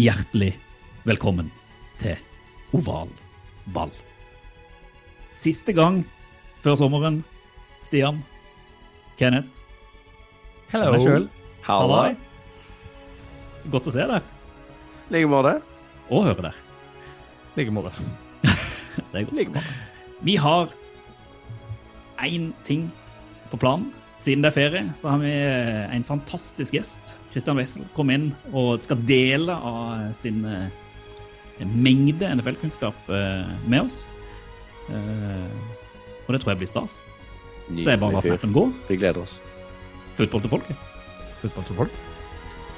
Hjertelig velkommen til Oval ball. Siste gang før sommeren, Stian, Kenneth Hello. meg sjøl. Halla. Godt å se deg like måte. og høre deg. Like måte. Det er godt. Vi har én ting på planen. Siden det er ferie, så har vi eh, en fantastisk gjest. Christian Wessel kom inn og skal dele av sin eh, mengde NFL-kunnskap eh, med oss. Eh, Og det tror jeg blir stas. Så jeg bare lar snappen gå. Vi gleder oss. Fotball til folket. Fotball til folket.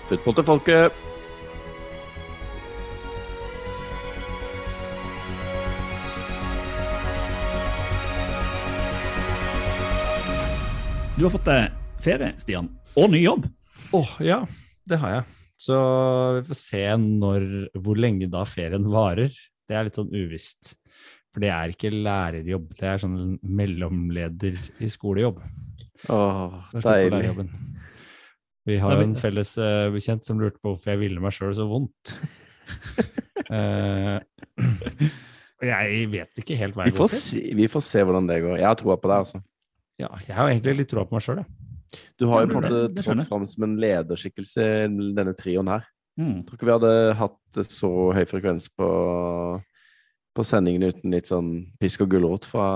Fotball til folket. Du har fått deg ferie, Stian, og ny jobb. Åh, ja. Det har jeg. Så vi får se når, hvor lenge da ferien varer. Det er litt sånn uvisst. For det er ikke lærerjobb, det er sånn mellomleder i skolejobb. Åh, deilig. Vi har jo en felles uh, bekjent som lurte på hvorfor jeg ville meg sjøl så vondt. uh, jeg vet ikke helt hva jeg får, går til. vi får se hvordan det går. Jeg har troa på deg, altså. Ja, jeg har egentlig litt troa på meg sjøl, jeg. Du har jo på en måte trådt fram som en lederskikkelse i denne trioen her. Mm. Jeg tror ikke vi hadde hatt så høy frekvens på, på sendingene uten litt sånn pisk og gulrot fra,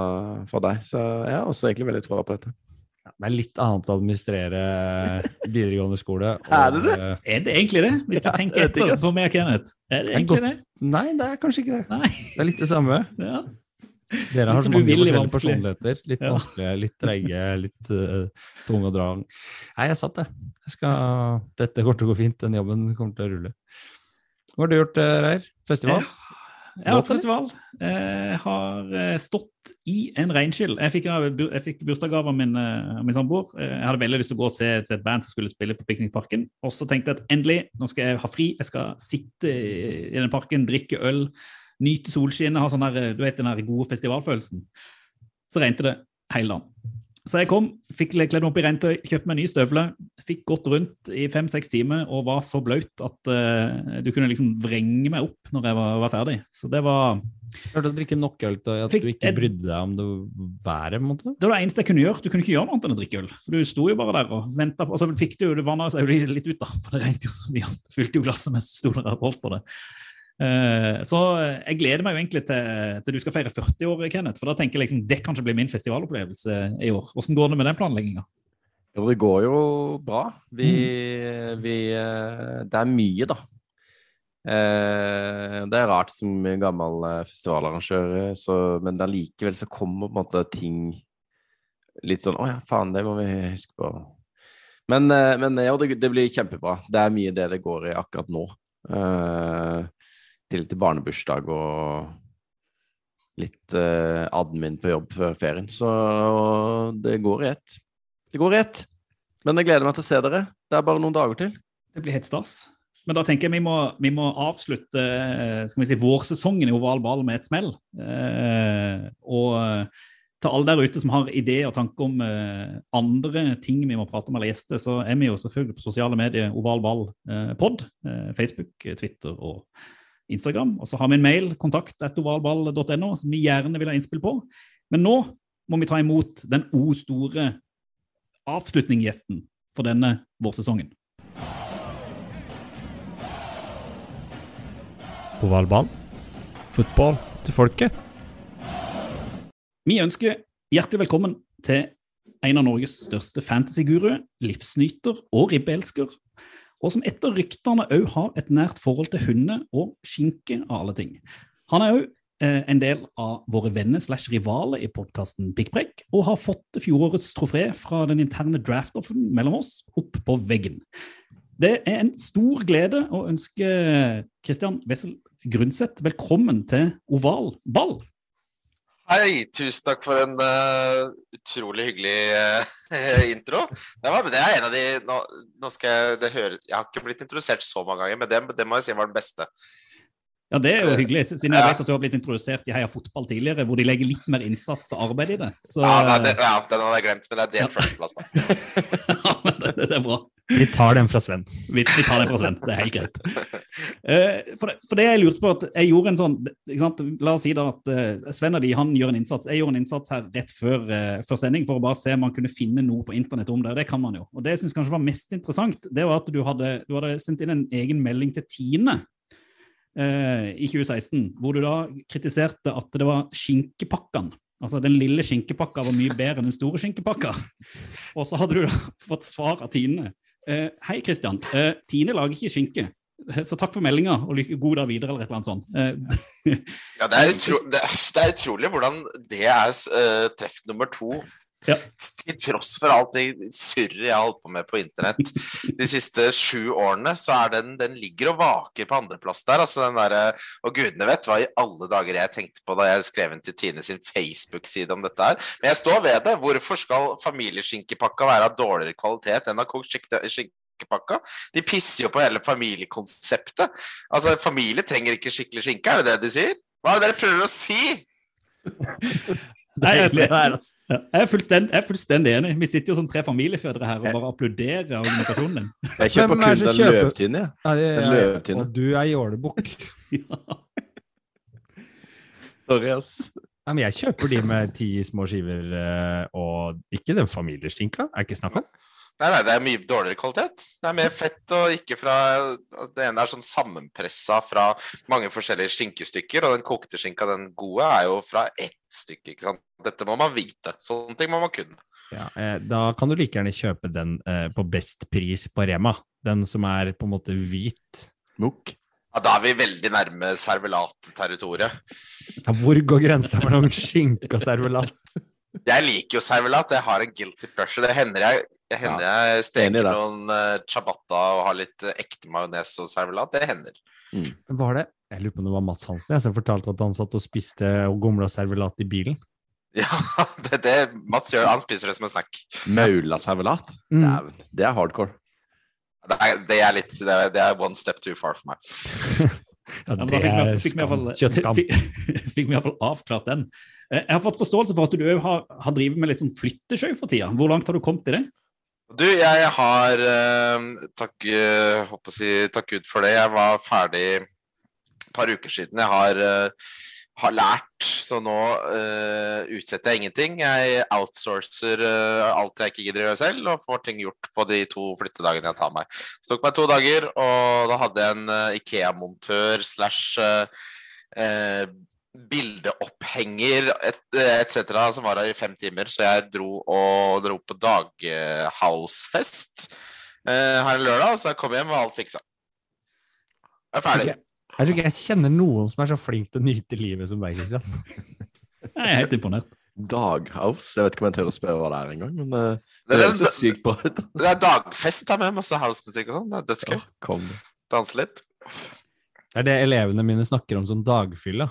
fra deg. Så jeg har også egentlig veldig troa på dette. Det er litt annet å administrere videregående skole. Er det det? eh, Er det egentlig det? Hvis du Ja, tenker etter på meg Kenneth. Er det egentlig det? Nei, det er kanskje ikke det. Nei. Det er litt det samme. Ja. Dere har mange forskjellige personligheter. Litt Ja. vanskelige, litt treige, litt uh, tunge å dra. Nei, jeg satt det. Jeg skal, dette kommer til å gå fint. Den jobben kommer til å rulle. Hva har du gjort, eh, Reir? Festival? Jeg har vært festival. Jeg har eh, stått i en regnskyll. Jeg fikk, jeg fikk bursdagsgave av min, eh, min samboer. Eh, Jeg hadde veldig lyst til å gå og se, et band som skulle spille på Piknikparken. Og så tenkte jeg at endelig, nå skal jeg ha fri. Jeg skal sitte i i den parken, drikke øl, nyte solskinnet, ha sånn der, eh, du vet, den der gode festivalfølelsen. Så regnet det hele dagen. Så jeg kom, fikk kledd meg opp i regntøy, kjøpte meg nye støvler, fikk gått rundt i fem-seks timer og var så blaut at uh, du kunne liksom vrenge meg opp når jeg var, var ferdig. Så det var Klarte å drikke nok øl til at Fikk du ikke brydde deg om det været? Måtte. Det var det eneste jeg kunne gjøre. Du kunne ikke gjøre noe annet enn å drikke øl. For du sto jo bare der og venta Og så fikk du jo, det vanna seg jo litt ut, da. For det regnet jo så mye. Fylte jo glasset mens du sto der og holdt på det. Eh, så jeg gleder meg jo egentlig til, til du skal feire 40 år, Kenneth. For da tenker jeg liksom det kanskje blir min festivalopplevelse i år. Hvordan går det med den planlegginga? Jo, det går jo bra. Vi, Mm. vi eh, Det er mye, da. Eh, det er rart som gammel festivalarrangør, så, men allikevel så kommer på en måte ting litt sånn Å ja, faen, det må vi huske på. Men, men ja, det, det blir kjempebra. Det er mye det det går i akkurat nå. Eh, til til barnebursdag og litt eh, admin på jobb før ferien. Så det går i ett. Det går i ett. Men jeg gleder meg til å se dere. Det er bare noen dager til. Det blir helt stas. Men da tenker jeg vi må, vi må avslutte eh, skal vi si, vårsesongen i oval ball med et smell. Eh, og eh, til alle der ute som har ideer og tanker om eh, andre ting vi må prate om eller gjester, så er vi jo selvfølgelig på sosiale medier Oval ball eh, pod. Eh, Facebook, Twitter og Instagram. Og så har vi en mail, kontakt etter ovalball.no, som vi gjerne vil ha innspill på. Men nå må vi ta imot den o store avslutninggjesten for denne vårsesongen. Ovalball. Fotball til folket. Vi ønsker hjertelig velkommen til en av Norges største fantasyguruer, livsnyter og ribbeelsker, og som etter ryktene òg har et nært forhold til hunder og skinke av alle ting. Han er òg eh, en del av våre venner slash rivaler i podkasten Pikkprekk, og har fått fjorårets trofé fra den interne draft-offen mellom oss opp på veggen. Det er en stor glede å ønske Christian Wessel Grundseth velkommen til oval ball. Hei, tusen takk for en uh, utrolig hyggelig uh, intro. Det, var, det, er en av de Nå, nå skal jeg høre Jeg har ikke blitt introdusert så mange ganger, men det, det må jeg si var den beste. Ja, det er jo hyggelig, siden jeg vet at du har blitt introdusert i Heia Fotball tidligere, hvor de legger litt mer innsats og arbeid i det. Så, ja, nei, det, ja, den hadde jeg glemt, men det er delt ja. førsteplass, da. ja, men det, det, er bra. Vi tar den fra Sven. Vi, vi tar den fra Sven, det er helt greit. Uh, for, det, for, det, jeg lurte på at jeg gjorde en sånn La oss si da at uh, Sven og de han gjør en innsats. Jeg gjorde en innsats her rett før, uh, før, sending for å bare se om man kunne finne noe på internett om det. og Det kan man jo. Og det jeg syns kanskje var mest interessant, det var at du hadde, du hadde sendt inn en egen melding til Tine eh, i 2016, hvor du da kritiserte at det var skinkepakkene. Altså Den lille skinkepakka var mye bedre enn den store skinkepakka. Og så hadde du da fått svar av Tine. Eh, Hei, Kristian. Eh, Tine lager ikke skinke. Så takk for meldinga, og lykke god dag videre, eller et eller annet sånt. Eh, ja, det er, utro, det, det er, utrolig hvordan det er uh, treff nummer to ja. Til tross for alt det surret jeg har holdt på med på internett de siste sju årene, så er den, den ligger og vaker på andreplass der. altså den der, Og gudene vet hva i alle dager jeg tenkte på da jeg skrev inn til Tine sin Facebook-side om dette her. Men jeg står ved det. Hvorfor skal familieskinkepakka være av dårligere kvalitet enn av kokt skinkepakka? De pisser jo på hele familiekonseptet. Altså, Familie trenger ikke skikkelig skinke, er det det de sier? Hva er det dere prøver å si? Nei, jeg, jeg, altså. jeg, er jeg, er fullstendig, enig. Vi sitter jo som tre familiefedre her og bare applauderer organisasjonen din. Jeg kjøper kun den løvtynne, jeg. Ja, ja, ja, ja. Og du er jålebukk. Sorry, ass. Nei, men jeg kjøper de med ti små skiver eh, og ikke den familieskinka. Er ikke snakk om. Nei, nei, det er mye dårligere kvalitet. Det er mer fett og ikke fra altså, Det ene er sånn sammenpressa fra mange forskjellige skinkestykker, og den kokte skinka, den gode, er jo fra ett stykke, ikke sant. Dette må man vite. Sånne ting må man kunne. Ja, eh, da kan du like gjerne kjøpe den eh, på best pris på Rema. Den som er på en måte hvit. Mukk. Ja, Da er vi veldig nærme servelat-territoriet. Ja, hvor går grensa mellom skinke og servelat? Jeg liker jo servelat. Jeg har en guilty pressure. Det hender jeg det hender ja, jeg steker noen uh, ciabatta og har litt uh, ekte majones og servelat. Det hender. Mm. Var det Jeg lurer på om det var Mats Hansen jeg som fortalte at han satt og spiste og gomla servelat i bilen? Ja, det, det Mats gjør. Han spiser det som en snack. Maula servelat? Mm. Det er hardcore. Det er, det er litt det er, det er, one step too far for meg. ja, det er. Kjøttskam. Fikk vi iallfall avklart den. Eh, jeg har fått forståelse for at du òg har, har drevet med litt sånn flyttesjø for tida. Hvor langt har du kommet i det? Du, jeg har uh, takk, uh, håper å si, takk Gud for det. Jeg var ferdig et par uker siden. Jeg har, uh, har lært, så nå utsetter jeg ingenting. Jeg outsourcer alt jeg ikke gidder å gjøre selv, og får ting gjort på de to flyttedagene jeg tar meg. Det tok meg to dager, og da hadde jeg en Ikea-montør slash bildeopphenger etc. Et som var her i fem timer, så jeg dro og dro på daghousefest eh, her en lørdag. Så jeg kom hjem og alt fiksa. Jeg er ferdig. Jeg, tror ikke jeg kjenner noen som er så flink til å nyte livet som deg, Kristian. jeg er helt imponert. Daghouse? Jeg vet ikke om jeg tør å spørre hva det er engang, men uh, det, det høres sykt bra ut. Det er dagfest her med masse housemusikk og sånn. Det er dødsgøy. Oh, Danse litt. Det er det elevene mine snakker om som dagfylla.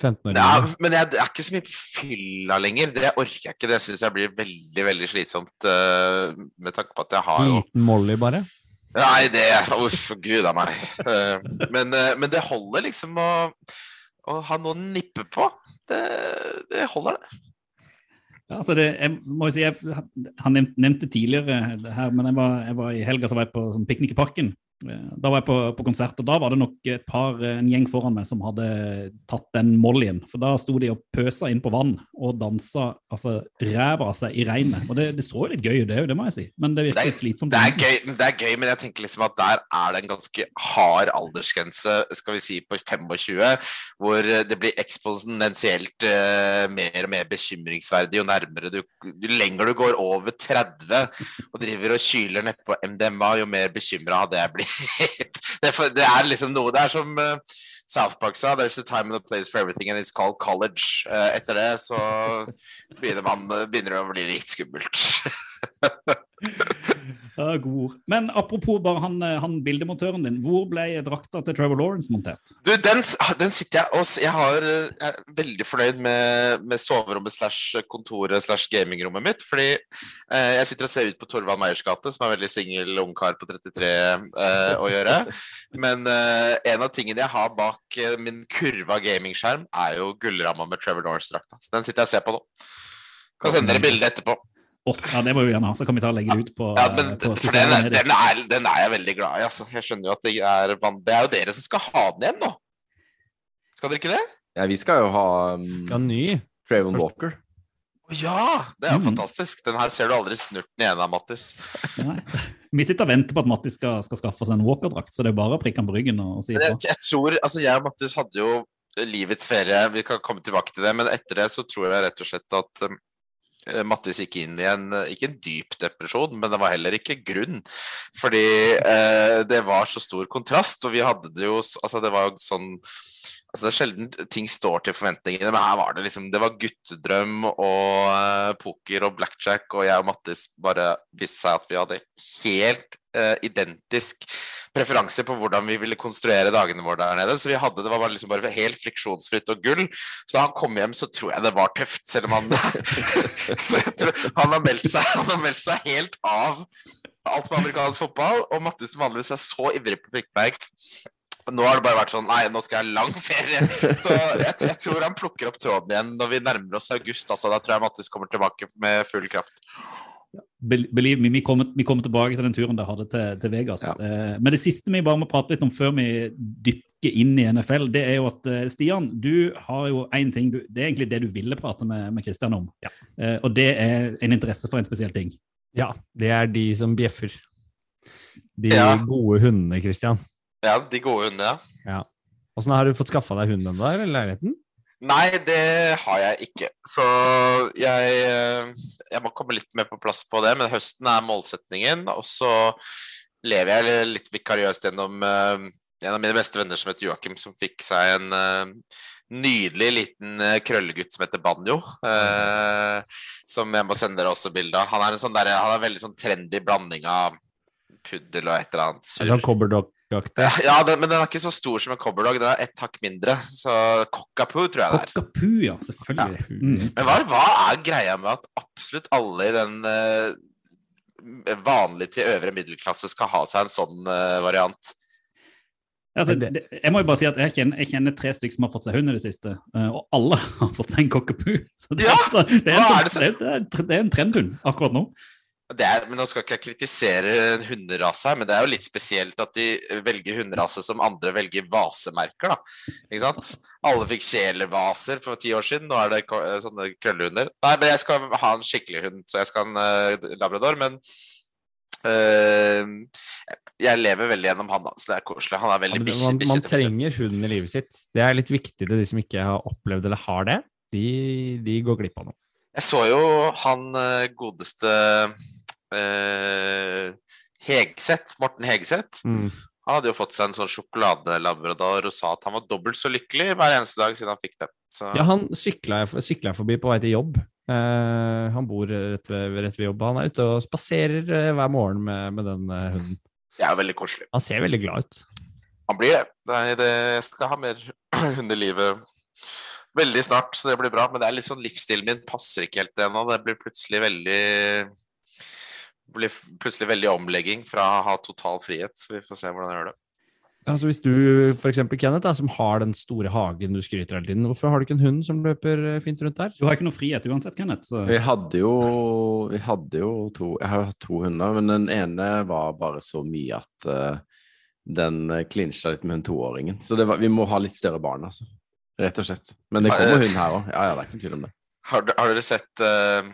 15 år. Ja, men jeg, jeg, er ikke så mye fylla lenger. Det orker jeg ikke. Det syns jeg blir veldig veldig slitsomt uh, med tanke på at jeg har jo Liten Molly, bare? Nei, det Uff, gud a meg. Uh, men, uh, men, det holder liksom å, å, ha noe å nippe på. Det, det holder, det. Ja, altså det, jeg må jo si, jeg, Han nevnte tidligere her, men jeg var, jeg var i helga så var jeg på sånn piknik i parken. Eh, da var jeg på, på, konsert, og da var det nok et par, eh, en gjeng foran meg som hadde tatt den mollyen. For da sto de og pøsa inn på vann og dansa altså, ræva av seg i regnet. Og det, det så jo litt gøy ut, det, det må jeg si, men det virker litt slitsomt. Det er, gøy, det er gøy, men jeg tenker liksom at der er det en ganske hard aldersgrense, skal vi si på 25, hvor det blir eksponentielt uh, mer og mer bekymringsverdig jo nærmere du Jo lenger du går over 30 og driver og kyler nedpå MDMA, jo mer bekymra hadde jeg blitt det, det, er liksom noe Det er som, eh, South Park sa 'There's a time and a place for everything and it's called college'. Eh, etter det så begynner man begynner det å bli litt skummelt. Ja, god ord. Men apropos bare han, eh, han bildemontøren din. Hvor ble drakta til Trevor Lawrence montert? Du, den, den sitter jeg og Jeg, har, jeg er veldig fornøyd med, med soverommet slash kontoret slash gamingrommet mitt. Fordi eh, jeg sitter og ser ut på Torvald Meyers gate, som er veldig singel ungkar på 33 eh, å gjøre. Men eh, en av tingene jeg har bak eh, min kurva gamingskjerm, er jo gullramma med Trevor Lawrence-drakta. Så den sitter jeg og ser på nå. Kan sende dere bilde etterpå. Åh, ja, Det må vi gjerne ha, så kan vi ta og legge det ut på, Ja, men på for den, den, er, den er jeg veldig glad i. Altså. Jeg skjønner jo at det er Det er jo dere som skal ha den igjen nå. Skal dere ikke det? Ja, vi skal jo ha um, Ja, ny. Trayvon Walker. Ja! Det er jo Mm. fantastisk. Den her ser du aldri snurten igjen av, Mattis. Nei. Vi sitter og venter på at Mattis skal, skal skaffe seg en Walker-drakt, så det er bare å prikke han på ryggen og si Men jeg, jeg tror, altså Jeg og Mattis hadde jo livets ferie, vi kan komme tilbake til det, men etter det så tror jeg rett og slett at um, Mattis gikk inn i en eh, ikke en dyp depresjon, men det var heller ikke grunn. Fordi eh, det var så stor kontrast, og vi hadde det jo Altså, det var jo sånn Altså Det er sjelden ting står til forventningene, men her var det liksom Det var guttedrøm og eh, poker og blackjack, og jeg og Mattis bare viste seg at vi hadde helt eh, identisk preferanse på hvordan vi ville konstruere dagene våre der nede. Så vi hadde, det var bare, liksom bare helt friksjonsfritt og gull. Så da han kom hjem, så tror jeg det var tøft, selv om han Så jeg tror han har meldt seg, han har meldt seg helt av alt med amerikansk fotball. Og Mattis som vanligvis er så ivrig på pikkbag. Nå har det bare vært sånn Nei, nå skal jeg ha lang ferie. Så jeg, jeg tror han plukker opp tråden igjen når vi nærmer oss august. Altså, da tror jeg Mattis kommer tilbake med full kraft. Be- Believe me, vi kommer, vi kommer tilbake til den turen dere hadde til, til Vegas. Ja. Eh, men det siste vi bare må prate litt om før vi dykker inn i NFL, det er jo at eh, Stian, du har jo én ting du, Det er egentlig det du ville prate med, med Christian om. Eh, og det er en interesse for en spesiell ting. Ja, det er de som bjeffer. De Ja. gode hundene, Christian. Ja, de gode hundene, ja. Åssen har du fått skaffa deg hund ennå, eller leiligheten? Nei, det har jeg ikke. Så jeg, eh, jeg må komme litt mer på plass på det. Men høsten er målsetningen. Og så lever jeg litt vikariøst gjennom eh, en av mine beste venner som heter Joakim, som fikk seg en eh, nydelig liten krøllegutt som heter Banjo. eh, som jeg må sende dere også bilde av. Han er en sånn der, han er en veldig sånn trendy blanding av puddel og et eller annet. En sånn cobberdog-aktig? Ja, den, men den er ikke så stor som en cobberdog. Den er ett hakk mindre. Så cockapoo tror jeg det er. Cockapoo, ja. Selvfølgelig. Mm. Men hva, hva er greia med at absolutt alle i den uh, vanlige til øvre middelklasse skal ha seg en sånn uh, variant? Altså, det, jeg må jo bare si at jeg kjenner, jeg kjenner tre stykker som har fått seg hund i det siste, eh, og alle har fått seg en cockapoo. Så det, Ja, det, er en, det, er, det er en trendhund akkurat nå. Det er, men Nå skal ikke jeg kritisere en hunderase her, men det er jo litt spesielt at de velger hunderase som andre velger vasemerker. da, ikke sant? Alle fikk kjelevaser for ti år siden, nå er det eh, sånne krøllehunder. Nei, men jeg skal ha en skikkelig hund, så jeg skal ha en uh, labrador. Men uh, jeg lever veldig gjennom han, så det er koselig. Han er veldig ja, bikkje. man, man bikkje- trenger hunden i livet sitt. Det er litt viktig til de som ikke har opplevd eller har det. De, de går glipp av noe. Jeg så jo han eh, godeste eh, Hegseth, Morten Hegseth. Mm. Han hadde jo fått seg en sånn sjokoladelabrador og sa at han var dobbelt så lykkelig hver eneste dag siden han fikk det. Så Ja, han sykla jeg, forbi på vei til jobb. Uh, han bor rett ved, rett ved jobb. Han er ute og spaserer eh, hver morgen med, med den uh, hunden. det er veldig koselig. Han ser veldig glad ut. Han blir det. Nei, det jeg skal ha mer hund i livet veldig snart, så det blir bra. Men det er litt sånn livsstilen min passer ikke helt ennå. Det blir plutselig veldig blir plutselig veldig omlegging fra å ha total frihet, så vi får se hvordan jeg gjør det. Altså Hvis du eksempel, Kenneth, da, som har den store hagen du skryter hele tiden, hvorfor har du ikke en hund som løper eh, fint rundt der? Du har ikke noe frihet uansett, Kenneth. Så. Vi hadde jo, vi hadde jo to Jeg har jo hatt to hunder, men den ene var bare så mye at uh, den klinsja litt med hun toåringen. Så det var, vi må ha litt større barn, altså. Rett og slett. Men det kommer hund her òg. Ja, ja, det er ikke noen tvil om det. Har, har dere sett uh,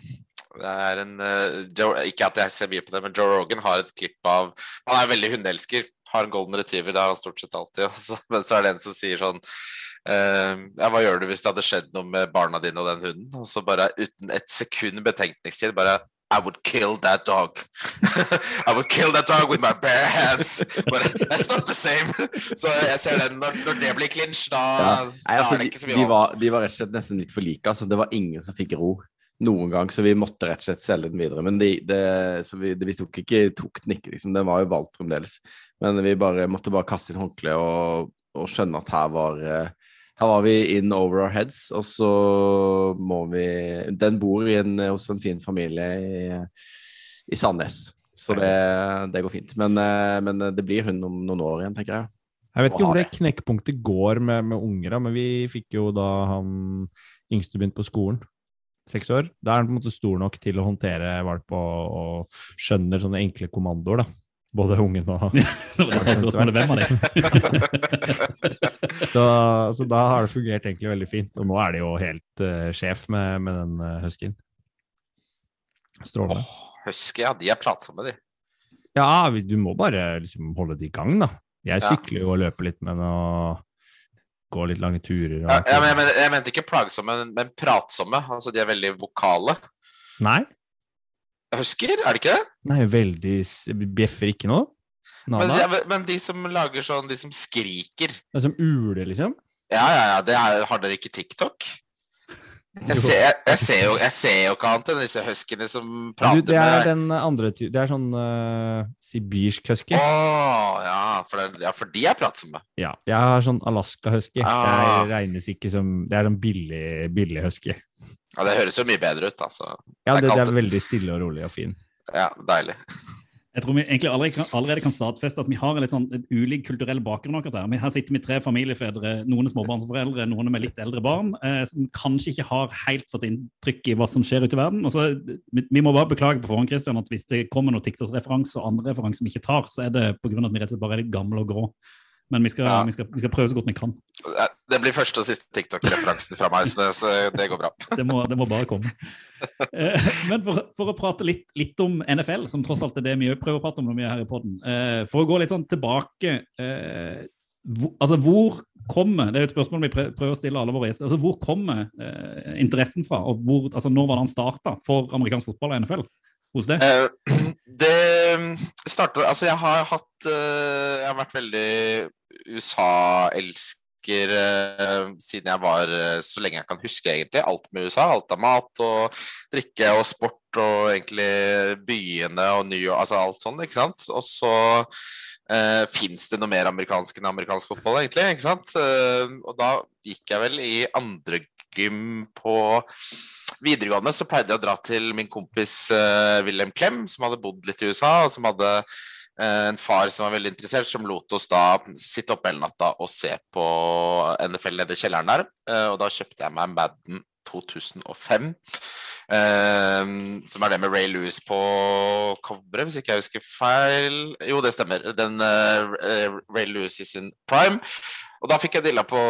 Det er en uh, Joe, Ikke at jeg ser mye på det, men Joe Rogan har et klipp av Han er veldig hundeelsker. Har en golden retriever, det har han stort sett alltid. Også. men så er det en som sier sånn uh, Ja, hva gjør du hvis det hadde skjedd noe med barna dine og den hunden? Og så bare uten et sekund betenkningstid bare I would kill that dog. I would kill that dog with my bare hands. But that's not the same. Så jeg ser den, når, når det blir clinch, da, Ja. Nei, altså, det ikke så mye de, var, de var rett og slett nesten litt for like. Altså, det var ingen som fikk ro noen gang, så vi måtte rett og slett selge den videre. Men de, det, så vi, vi tok ikke tok den ikke, liksom. Den var jo valgt fremdeles. Men vi bare, måtte bare kaste inn håndkleet og, og skjønne at her var eh, her var vi in over our heads, og så må vi Den bor i en, hos en fin familie i, i Sandnes, så det, det går fint. Men, eh, men det blir hun om noen år igjen, tenker jeg. Jeg vet ikke hvor det knekkpunktet går med, med unger, men vi fikk jo da han yngste begynte på skolen, seks år. Da er han på en måte stor nok til å håndtere valp og, og skjønner sånne enkle kommandoer, da. Både ungen og hvem av dem. så, så da har det fungert egentlig veldig fint. Og nå er det jo helt uh, sjef med, med den uh, huskyen. Strålende. Oh, Husky, ja, de er pratsomme, de. Ja, vi- du må bare liksom holde det i gang, da. Jeg Ja. sykler jo og løper litt med den og går litt lange turer. Og Ja, ja, men jeg, men, jeg mente ikke plagsomme, men, men pratsomme. Altså, de er veldig vokale. Nei, Husker, er det ikke det? nei, veldig Bjeffer ikke nå? Men, ja, de, men de som lager sånn, de som skriker er som uler, liksom? Ja, ja, ja, det er, har dere ikke TikTok? Jeg ser, jeg, jeg, ser jo, jeg ser jo ikke annet enn disse huskyene som Du, prater det er med den andre Det er sånn uh, sibirsk husky. Å, ja, for det, ja, for de er pratsomme. Ja, jeg har sånn Alaska husky. Ah. Det regnes ikke som Det er sånn billig, billig husky. Ja, det høres jo mye bedre ut, altså. Ja, Det er det, er veldig stille og rolig og fin. Ja, deilig. Jeg tror vi egentlig allerede kan, allerede kan stadfeste at vi har en litt sånn en ulik kulturell bakgrunn. akkurat her. Her sitter vi tre familiefedre, noen er småbarnsforeldre, noen med litt eldre barn, eh, som kanskje ikke har helt fått inntrykk i hva som skjer ute i verden. Og så, vi, vi må bare beklage på forhånd Christian, at hvis det kommer noen TikTok-referanser og andre referanser vi ikke tar, så er det pga. at vi rett og slett bare er litt gamle og grå. Men vi skal, Ja. vi skal, vi skal prøve så godt vi kan. Det blir første og siste TikTok-referansen fra meg, så det, så det går bra. Det må, det må bare komme. Eh, Men for, for å prate litt, litt om NFL, som tross alt er det vi prøver å prate om når vi er her i podden. Eh, For å gå litt sånn tilbake eh, Altså, hvor kommer Det er et spørsmål vi prøver å stille alle våre gjester. Altså, hvor kommer interessen fra? Og hvor, altså, når var det han starta for amerikansk fotball og NFL hos deg? Eh, det starta Altså, jeg har hatt eh, Jeg har vært veldig USA-elsker eh, siden jeg var eh, så lenge jeg kan huske, egentlig. Alt med USA. Alt av mat og drikke og sport og egentlig byene og New York Altså alt sånn, ikke sant. Og så uh, fins det noe mer amerikansk enn amerikansk fotball, egentlig. ikke sant? Eh, og da gikk jeg vel i andre gym på videregående så pleide jeg å dra til min kompis uh, Wilhelm Klem, som hadde bodd litt i USA, og som hadde eh, en far som var veldig interessert, som lot oss da sitte oppe hele natta og se på NFL nede i kjelleren der. Eh, og da kjøpte jeg meg Madden 2005. Um, som er det med Ray Lewis på coveret, hvis ikke jeg husker feil. Jo, det stemmer. Den uh, Ray Lewis i sin prime. Og da fikk jeg dilla på,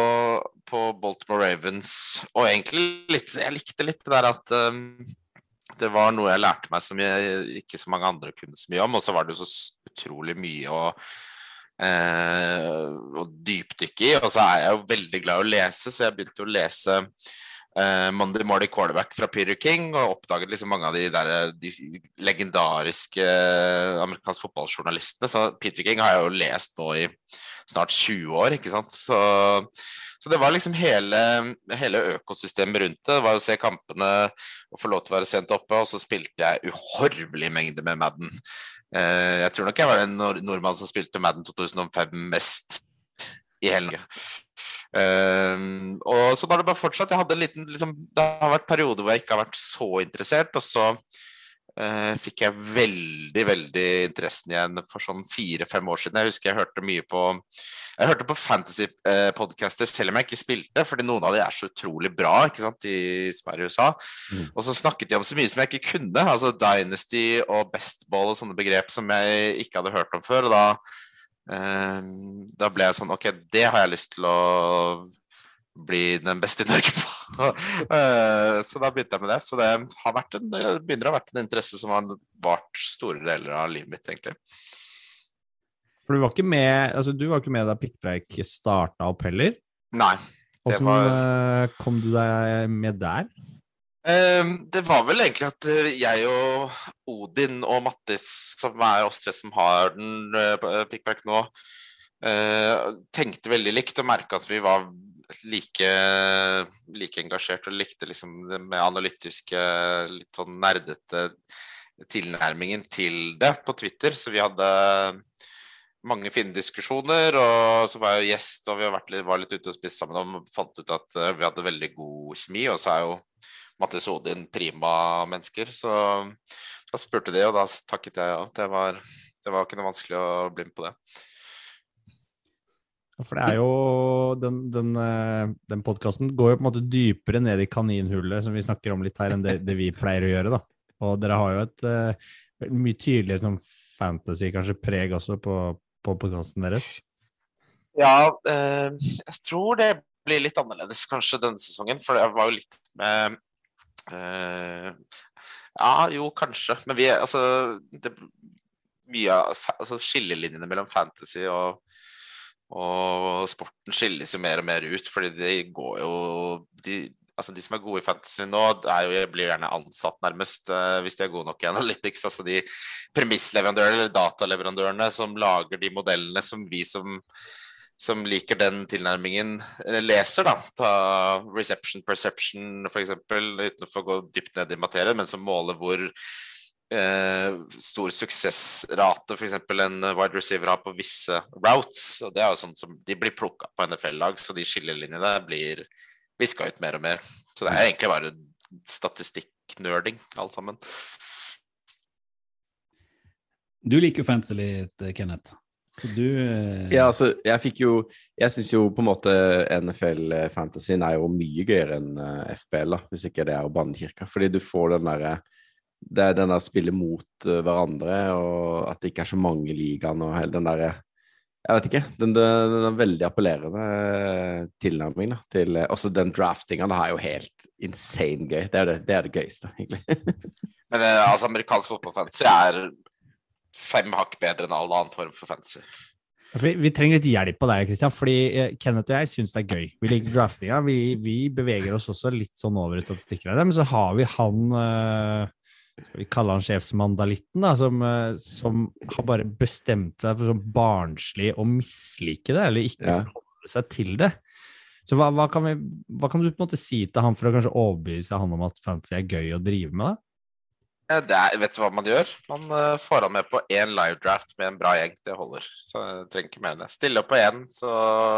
på Baltimore Ravens, og egentlig litt Jeg likte litt det der at um, det var noe jeg lærte meg som jeg, ikke så mange andre kunne så mye om, og så var det jo så utrolig mye å eh, dypdykke i. Og så er jeg jo veldig glad i å lese, så jeg begynte å lese eh, Monday Morning Quarterback fra Peter King, og oppdaget liksom mange av de der de legendariske eh, amerikanske fotballjournalistene. Så Peter King har jeg jo lest nå i snart 20 år, ikke sant. Så, så det var liksom hele, hele økosystemet rundt det. Det var å se kampene og få lov til å være sent oppe, og så spilte jeg uhorvelig mengde med Madden. Eh, jeg tror nok jeg var den nord nordmannen som spilte Madden 2005 mest i hele Norge. Uh, og så har det bare fortsatt. Jeg hadde en liten, liksom, det har vært perioder hvor jeg ikke har vært så interessert, og så fikk jeg veldig, veldig interessen igjen for sånn fire-fem år siden. Jeg husker jeg hørte mye på jeg hørte på fantasy-podcaster selv om jeg ikke spilte, fordi noen av de er så utrolig bra ikke sant, de som er i USA. Mm. Og så snakket de om så mye som jeg ikke kunne, altså Dynasty og Bestball og sånne begrep som jeg ikke hadde hørt om før. og da Eh, da ble jeg sånn Ok, det har jeg lyst til å bli den beste i Norge på. Eh, så da begynte jeg med det. Så det, en, det begynner å ha vært en interesse som har vart store deler av livet mitt, egentlig. For du var ikke med altså du var ikke med da Pikkpreik starta opp heller? Nei. Åssen var eh, kom du deg med der? Um, det var vel egentlig at eh, jeg og Odin og Mattis, som er oss tre som har den pikkverk nå, tenkte veldig likt og merka at vi var like, like engasjert og likte liksom det med analytiske, litt sånn nerdete tilnærmingen til det på Twitter. Så vi hadde mange fine diskusjoner, og så var jeg gjest, og vi litt, var litt ute og spiste sammen og fant ut at vi hadde veldig god kjemi. Og så er jo Mattis Odin prima mennesker. Så da spurte de, og da takket jeg ja. Det var, det var ikke noe vanskelig å bli med på det. For det er jo Den, den, eh, den podkasten går jo på en måte dypere ned i kaninhullet, som vi snakker om litt her, enn det, det vi pleier å gjøre, da. Og dere har jo et uh, mye tydeligere sånn fantasy, kanskje, preg også på, på podkasten deres. Ja, eh, jeg tror det blir litt annerledes kanskje denne sesongen, for det var jo litt med eh, ja, jo, kanskje. Men vi altså, det, mye altså, Skillelinjene mellom fantasy og, og sporten skilles jo mer og mer ut, fordi de går jo de, altså de som er gode i fantasy nå, jo, blir gjerne ansatt nærmest uh, hvis de er gode nok i Analytics. Altså de premissleverandørene eller dataleverandørene som lager de modellene som vi som som liker den tilnærmingen, leser, da. Ta reception perception, f.eks., uten å få gå dypt ned i materien, men som måler hvor eh, stor suksessrate f.eks. en wide receiver har på visse routes. og det er jo sånn som De blir plukka på NFL-lag, så de skillelinjene blir viska ut mer og mer. Så det er egentlig bare statistikknerding, alt sammen. Du liker jo fantasy litt, Kenneth. Så du eh... Ja, altså, jeg fikk jo Jeg syns jo på en måte NFL-fantasien er jo mye gøyere enn eh, FBL, da, hvis ikke det er å banne kirka. Fordi du får den derre Det er den der spillet mot uh, hverandre, og at det ikke er så mange i ligaen, og hele den derre jeg vet ikke. Den, den, den veldig appellerende tilnærmingen da, til Også den draftinga det er jo helt insane gøy. Det er det, det, er det gøyeste, egentlig. Men altså, amerikansk fotballfantasy er fem hakk bedre enn all annen form for fantasy. Vi, vi, trenger litt hjelp av deg, Christian, fordi eh, Kenneth og jeg syns det er gøy. Vi liker draftinga. Vi, vi, beveger oss også litt sånn over i statistikker. Men så har vi han uh, Skal vi kalle han sjefsmandalitten, da, som, uh, som, har bare bestemt seg for sånn barnslig å mislike det, eller ikke ja. forholde seg til det. Så hva, hva, kan vi, hva, kan du på en måte si til han for å kanskje overbevise han om at fantasy er gøy å drive med? da? Er, vet du hva man gjør? Man uh, får han med på én live draft med en bra gjeng. Det holder. Så jeg trenger ikke mer enn det. Stille opp på én, så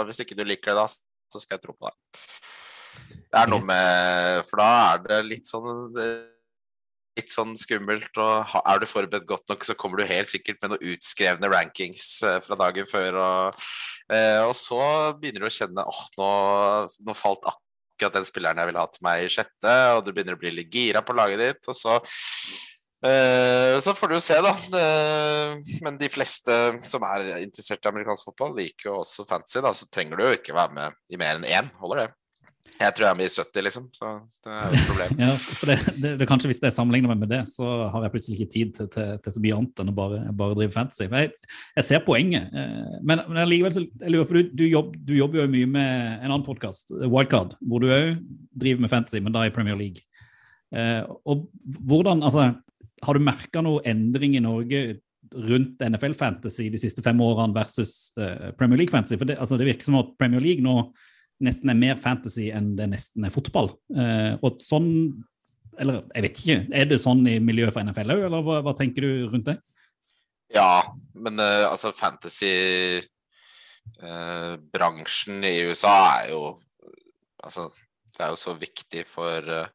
hvis ikke du liker det da, så skal jeg tro på deg. Det er noe med For da er det litt sånn litt sånn skummelt. Og er du forberedt godt nok, så kommer du helt sikkert med noen utskrevne rankings uh, fra dagen før. Og, uh, og, så begynner du å kjenne åh, nå, nå falt akkurat den spilleren jeg ville ha til meg i sjette, og du begynner å bli litt gira på laget ditt, og så uh, så får du jo se, da. Men de fleste som er interessert i amerikansk fotball, liker jo også fantasy, da, så trenger du jo ikke være med i mer enn én. Holder det. Jeg tror jeg i 70, liksom. Så det er et problem. ja, for det, det, det, kanskje Hvis jeg sammenligner meg med det, så har jeg plutselig ikke tid til, til, til så mye annet enn å bare, bare drive fantasy. Jeg, jeg, ser poenget. Eh, men, men allikevel så, jeg lurer, for du, du, jobb, du, jobber jo mye med en annen podkast, Wildcard, hvor du òg driver med fantasy, men da i Premier League. Eh, og hvordan, altså, Har du merka noe endring i Norge rundt NFL Fantasy de siste fem årene versus uh, Premier League Fantasy? For det, altså, det virker som at Premier League nå nesten er mer fantasy enn det nesten er fotball. Eh, og sånn Eller jeg vet ikke, er det sånn i miljøet for NFL òg, eller hva, hva, tenker du rundt det? Ja, men eh, altså fantasy-bransjen eh, i USA er jo Altså, det er jo så viktig for uh,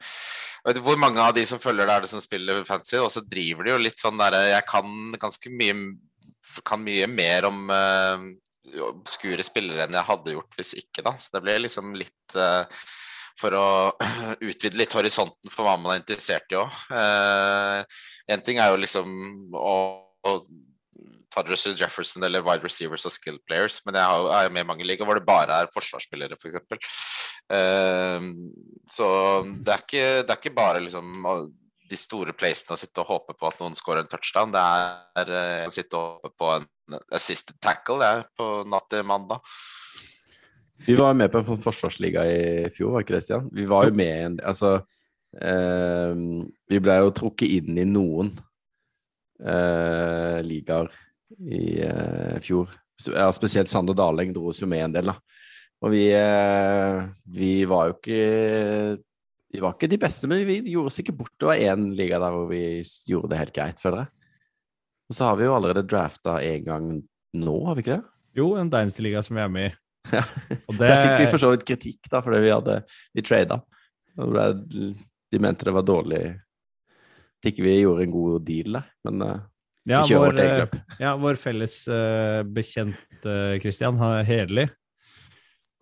vet hvor mange av de som følger det, er det som spiller fantasy? Og så driver de jo litt sånn derre Jeg kan ganske mye kan mye mer om uh, obskure spillere enn jeg hadde gjort hvis ikke, da. Så det ble liksom litt uh, for å utvide litt horisonten for hva man er interessert i òg. Uh, en ting er jo liksom å, å ta Russell Jefferson eller wide receivers og skill players, men jeg har, er med i mange ligaer hvor det bare er forsvarsspillere, f.eks. For uh, så det er, ikke, det er ikke bare liksom de store placene å sitte og håpe på at noen scorer en touchdown. Det er uh, å sitte og håpe på en assisted tackle jeg, på natt til mandag. Vi var med på en forsvarsliga i fjor, var ikke det, Stian? Vi var jo med i en Altså, Eh, vi ble jo trukket inn i noen eh, ligaer i eh, fjor. Ja, spesielt Sander Daleng dro oss jo med en del, da. Og vi, eh, vi var jo ikke Vi var ikke de beste, men vi gjorde oss ikke bort. Det var én liga der hvor vi gjorde det helt greit, føler jeg. Og så har vi jo allerede drafta en gang nå, har vi ikke det? Jo, en Dynasty-liga som vi er med i. Ja. Og Der fikk vi for så vidt kritikk, da, fordi vi hadde Vi trada. De mente det var dårlig At ikke vi gjorde en god deal der, men eh, ja, vi kjører vår, vårt eget eh, løp. ja, vår felles uh, bekjent uh, Christian har Hedli.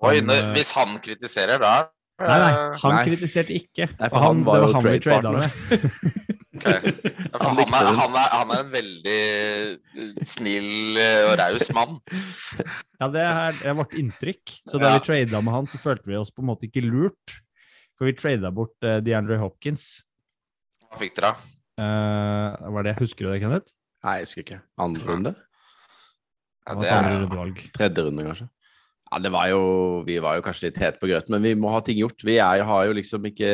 Oi, Han, eh, hvis han kritiserer, da Nei, nei, han Nei. kritiserte ikke. Nei, for han, han var det jo var trada trade-partner. med. Ok. Han han, er, han, er, han er en veldig eh, snill eh, og raus mann. Ja, det er, det er vårt inntrykk. Så da Ja. vi trada med han, så følte vi oss på en måte ikke lurt. For vi trada bort uh, DeAndre Hopkins. Hva fikk dere? Eh, var det, Husker du det, Kenneth? Nei, jeg husker ikke. Andre runde? Ja, Det er, rundevalg. Tredje runde, kanskje? Ja, det var jo Vi var jo kanskje litt hete på grøten, men vi må ha ting gjort. Vi er, har jo liksom ikke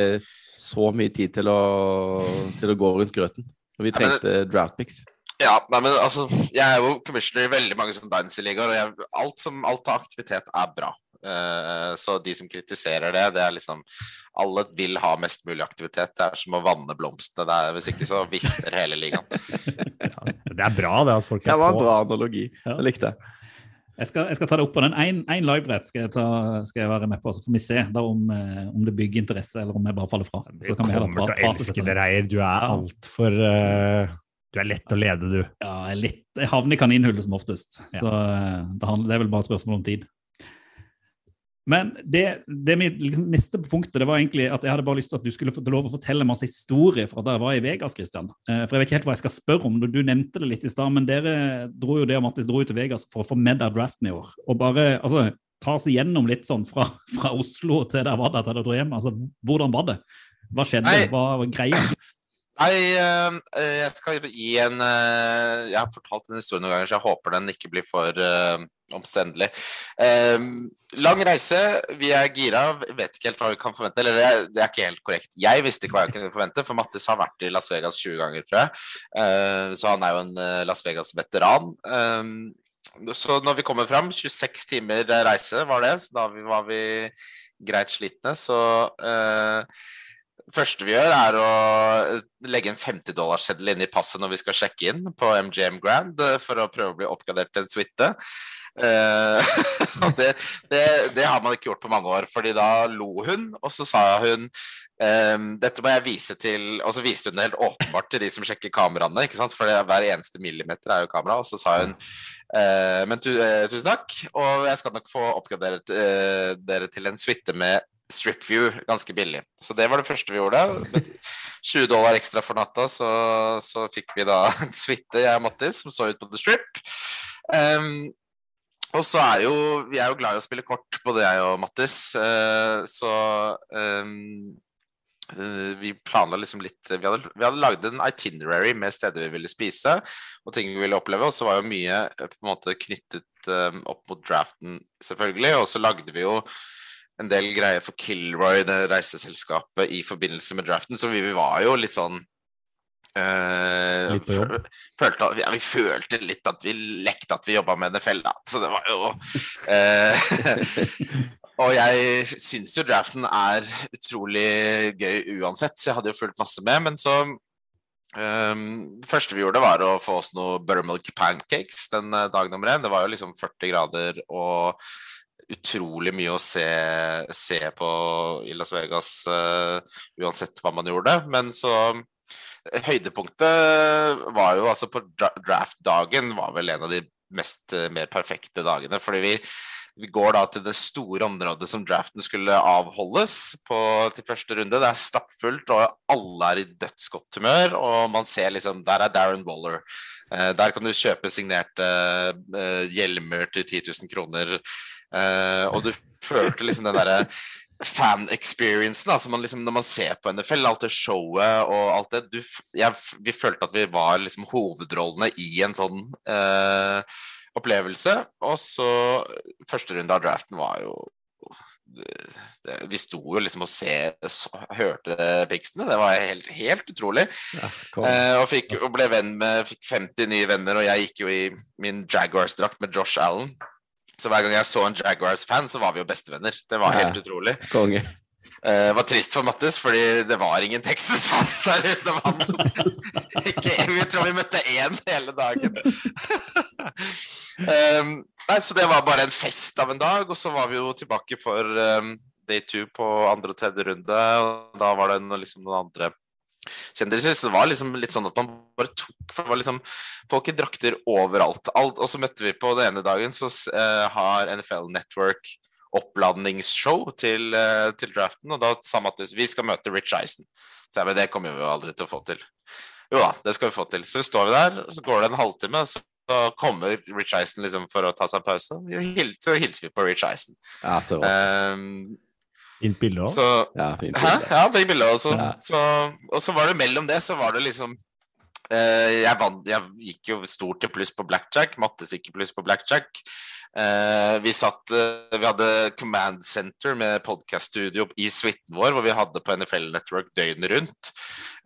så mye tid til å, til å gå rundt grøten. Og vi trengte draft picks. ja, nei, men altså Jeg er jo commissioner i veldig mange sånne Dynasty-ligaer, og jeg, alt som alt av aktivitet er bra. Uh, så de som kritiserer det, det er liksom Alle vil ha mest mulig aktivitet. Det er som å vanne blomstene. Det er, hvis ikke så visner hele ligaen. Ja, det er bra det at folk Det er var en bra analogi. Ja. Jeg likte det. Jeg skal, jeg skal ta det opp på den. Én livebrett skal, jeg ta- skal jeg være med på, så får vi se da om, eh, om det bygger interesse, eller om jeg bare faller fra. Så kan vi heller prate- elske deg det, Reier. Du er altfor uh, Du er lett å lede, du. Ja, jeg, litt, jeg havner i kaninhullet som oftest. Ja. Så eh, det, handler, det er vel bare et spørsmål om tid. Men det, det mitt liksom, neste punktet det var egentlig at jeg hadde bare lyst til at du skulle få lov å fortelle masse historier fra da jeg var i Vegas. Christian. Eh, For jeg vet ikke helt hva jeg skal spørre om. Du nevnte det litt i stad, men dere dro jo det og Mattis dro jo til Vegas for å få med deg draften i år. Og bare altså, ta oss igjennom litt sånn fra, fra Oslo til der var det, til dere dro hjem. Altså, hvordan var det? Hva skjedde? Hva var greia? Nei, eh, eh, jeg skal gi en eh, Jeg har fortalt den historien noen ganger, så jeg håper den ikke blir for eh, omstendelig. Eh, lang reise, vi er gira, vet ikke helt hva vi kan forvente. Eller det er, ikke helt korrekt. Jeg visste ikke hva jeg kunne forvente, for Mattis har vært i Las Vegas 20 ganger, tror jeg. Eh, så han er jo en Las Vegas-veteran. Så når vi kommer fram, 26 timer reise var det, så da var vi greit slitne, så første vi gjør, er å legge en 50-dollarseddel inn i passet når vi skal sjekke inn på MGM Grand eh, for å prøve å bli oppgradert til en suite. Eh, det, det, det har man ikke gjort på mange år, fordi da lo hun, og så sa hun ehm, dette må jeg vise til Og så viste hun det helt åpenbart til de som sjekker kameraene, ikke sant? for hver eneste millimeter er jo kamera. Og så sa hun eh, men tu, eh, tusen takk, og jeg skal nok få oppgradert eh, dere til en suite med Strip View ganske billig. Så det var det første vi gjorde. 20 dollar ekstra for natta, så, så fikk vi da en suite, jeg og Mattis, som så ut på The Strip. Um, og så er jo Vi er jo glad i å spille kort, både jeg og Mattis, uh, så eh, vi planla liksom litt Vi hadde, vi hadde lagd en itinerary med steder vi ville spise, og ting vi ville oppleve, og så var jo mye eh, på en måte knyttet um, opp mot draften, selvfølgelig, og så lagde vi jo en del greier for Kilroy, det reiseselskapet, i forbindelse med draften, så vi, vi var jo litt sånn Uh, Litt Følte, ja, vi følte litt at vi lekte at vi jobba med NFL, da. Så det var jo uh, Og jeg syns jo draften er utrolig gøy uansett, så jeg hadde jo fulgt masse med. Men så um, Det første vi gjorde, var å få oss noe buttermilk pancakes den dagen dag nummer én. Det var jo liksom 40 grader og utrolig mye å se, se på i Las Vegas uh, uansett hva man gjorde. Men så Høydepunktet var jo altså på draft-dagen var vel en av de mest eh, mer perfekte dagene. Fordi vi, vi går da til det store området som draften skulle avholdes på, til første runde. Det er stappfullt, og alle er i dødsgodt humør. Og man ser liksom Der er Darren Waller. Eh, der kan du kjøpe signerte eh, hjelmer til 10 000 kroner. Eh, og du følte liksom den derre fan-experiencen. Altså man liksom, når man ser på NFL, alt det showet og alt det du, jeg, Vi følte at vi var liksom hovedrollene i en sånn eh, opplevelse. Og så første runde av draften var jo det, Vi sto jo liksom og se, så, hørte piksene. Det var helt, helt utrolig. Ja, eh, og, fikk, og ble venn med Fikk 50 nye venner, og jeg gikk jo i min Jaguars-drakt med Josh Allen. Så hver gang jeg så en Jaguars-fan, så var vi jo bestevenner. Det var helt Ja. utrolig. Konge. Uh, var trist for Mattis, fordi det var ingen Texas-fans der ute. Han. Ikke, vi tror vi møtte én hele dagen. um, nei, så det var bare en fest av en dag, og så var vi jo tilbake for um, day two på andre og tredje runde. Og da var det en, liksom noen andre kjendiser. Så det var liksom litt sånn at man bare tok For det var liksom folk i drakter overalt. Alt, og så møtte vi på den ene dagen, så uh, har NFL Network oppladningsshow til, uh, til draften, og da sa Mattis vi skal møte Rich Eisen. Så jeg, men det kommer vi jo aldri til å få til. Jo da, det skal vi få til. Så vi står vi der, så går det en halvtime, og så kommer Rich Eisen liksom for å ta seg en pause. Så hilser vi på Rich Eisen. Ja, så rått. Um, Fint bilde òg. så Ja, fint. Hæ? bilde. Ja, begge bilder. Og så, Ja. så, og så var det mellom det, så var det liksom eh, jeg, vant, jeg gikk jo stort til pluss på blackjack. Mattes gikk pluss på blackjack. Eh, vi satt eh, Vi hadde Command Center med podcaststudio i suiten vår, hvor vi hadde på NFL Network døgnet rundt.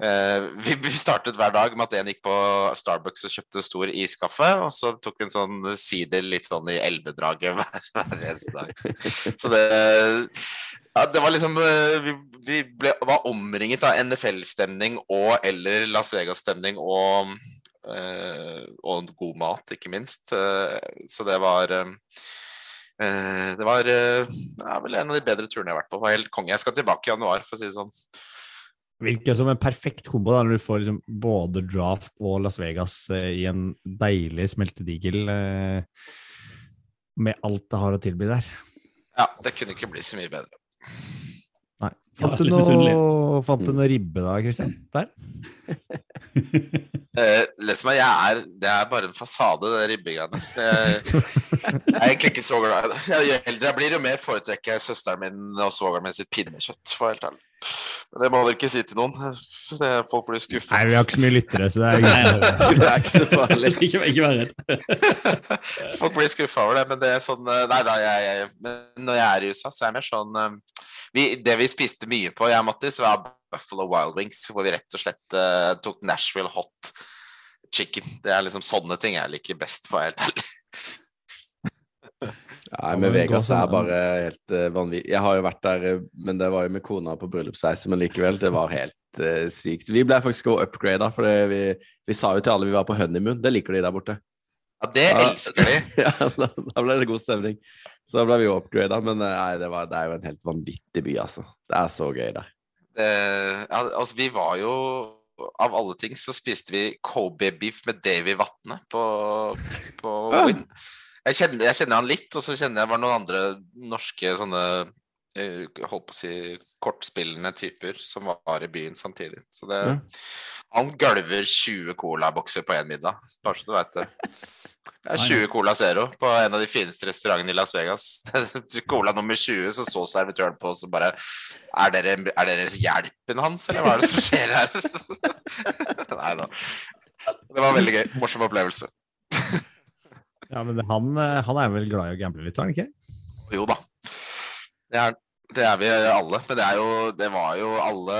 Eh, vi, vi startet hver dag med at en gikk på Starbucks og kjøpte stor iskaffe, og så tok vi en sånn sider litt sånn i elvedraget hver, hver eneste dag. Så det ja, det var liksom eh, Vi, vi ble, var omringet av NFL-stemning og eller Las Vegas-stemning og, eh, og god mat, ikke minst. Eh, så det var eh, Det var eh, ja, vel en av de bedre turene jeg har vært på. Det var helt konge. Jeg skal tilbake i januar, for å si det sånn. Virker som en perfekt kombo da, når du får liksom både draft og Las Vegas i en deilig smeltedigel med alt det har å tilby der. Ja, det kunne ikke bli så mye bedre. Nei. Fant du, noe, fant du noe ribbe da, Kristian? Der? Eh, det som er, jeg er, det er bare en fasade, det ribbegreiene. Jeg, jeg er egentlig ikke så glad i det. Jo eldre jeg blir, jo mer foretrekker jeg søsteren min og svogeren min sitt pinnekjøtt. For helt ærlig. Men det må dere ikke si til noen. Folk blir skuffet. Nei, vi har ikke så mye lyttere, så det er. Det er ikke så farlig. ikke, ikke vær redd. Folk blir skuffa over det, men det er sånn eh, Nei da, jeg, jeg, når jeg er i USA, så er jeg mer sånn eh, vi, Det vi spiste mye på, jeg og Mattis, var Buffalo Wild Wings, hvor vi rett og slett uh, tok Nashville hot chicken. Det er liksom sånne ting jeg liker best, for å være helt ærlig. Nei, men Vegas er bare helt uh, vanvittig. Jeg har jo vært der, eh, men det var jo med kona på bryllupsreise, men likevel, det var helt uh, sykt. Vi ble faktisk også upgrada, for vi, vi sa jo til alle vi var på honeymoon. Det liker de der borte. Ja, det Ja. elsker de. ja, da, da ble det god stemning. Så da ble vi jo upgrada, men nei, det, var, det er jo en helt vanvittig by, altså. Det er så gøy der. Det, ja, altså, vi var jo Av alle ting så spiste vi Kobe-beef med Davy Vatne på, på. Win. Jeg kjenner, jeg kjenner han litt, og så kjenner jeg var noen andre norske sånne eh, holdt på å si kortspillende typer som var i byen samtidig. Så det, Ja. Han gølver 20 colabokser på én middag, bare så du veit det. Det er 20 Cola Zero på en av de fineste restaurantene i Las Vegas. Cola nummer 20, så så servitøren på oss og bare Er dere, er dere hjelpen hans, eller hva er det som skjer her? Nei da. Det var veldig gøy. Morsom opplevelse. Ja, men han, eh, han er vel glad i å gamble litt, er han ikke? Jo da. Det er, det er vi alle. Men det jo Det var jo alle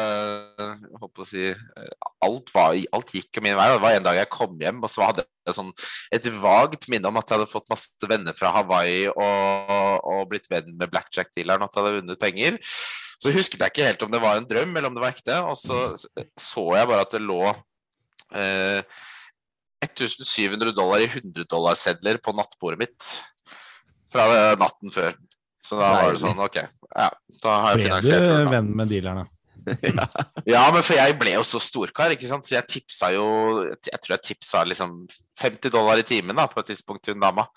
Jeg på å si Alt, var, alt gikk jo min vei. Det var en dag jeg kom hjem, og så hadde jeg sånn, et vagt minne om at jeg hadde fått masse venner fra Hawaii og, og blitt venn med blackjack-dealeren, at jeg hadde vunnet penger. Så husket jeg ikke helt om det var en drøm eller om det var ekte. Og så så jeg bare at det lå eh, 1700 dollar i 100-dollarsedler på nattbordet mitt fra natten før. Så da var det sånn, ok, ja, da har jeg Ble finansiert du det. venn med dealerne? Ja, men for jeg ble jo så storkar, ikke sant, så jeg tipsa jo Jeg tror jeg tipsa liksom 50 dollar i timen da, på et tidspunkt til hun dama.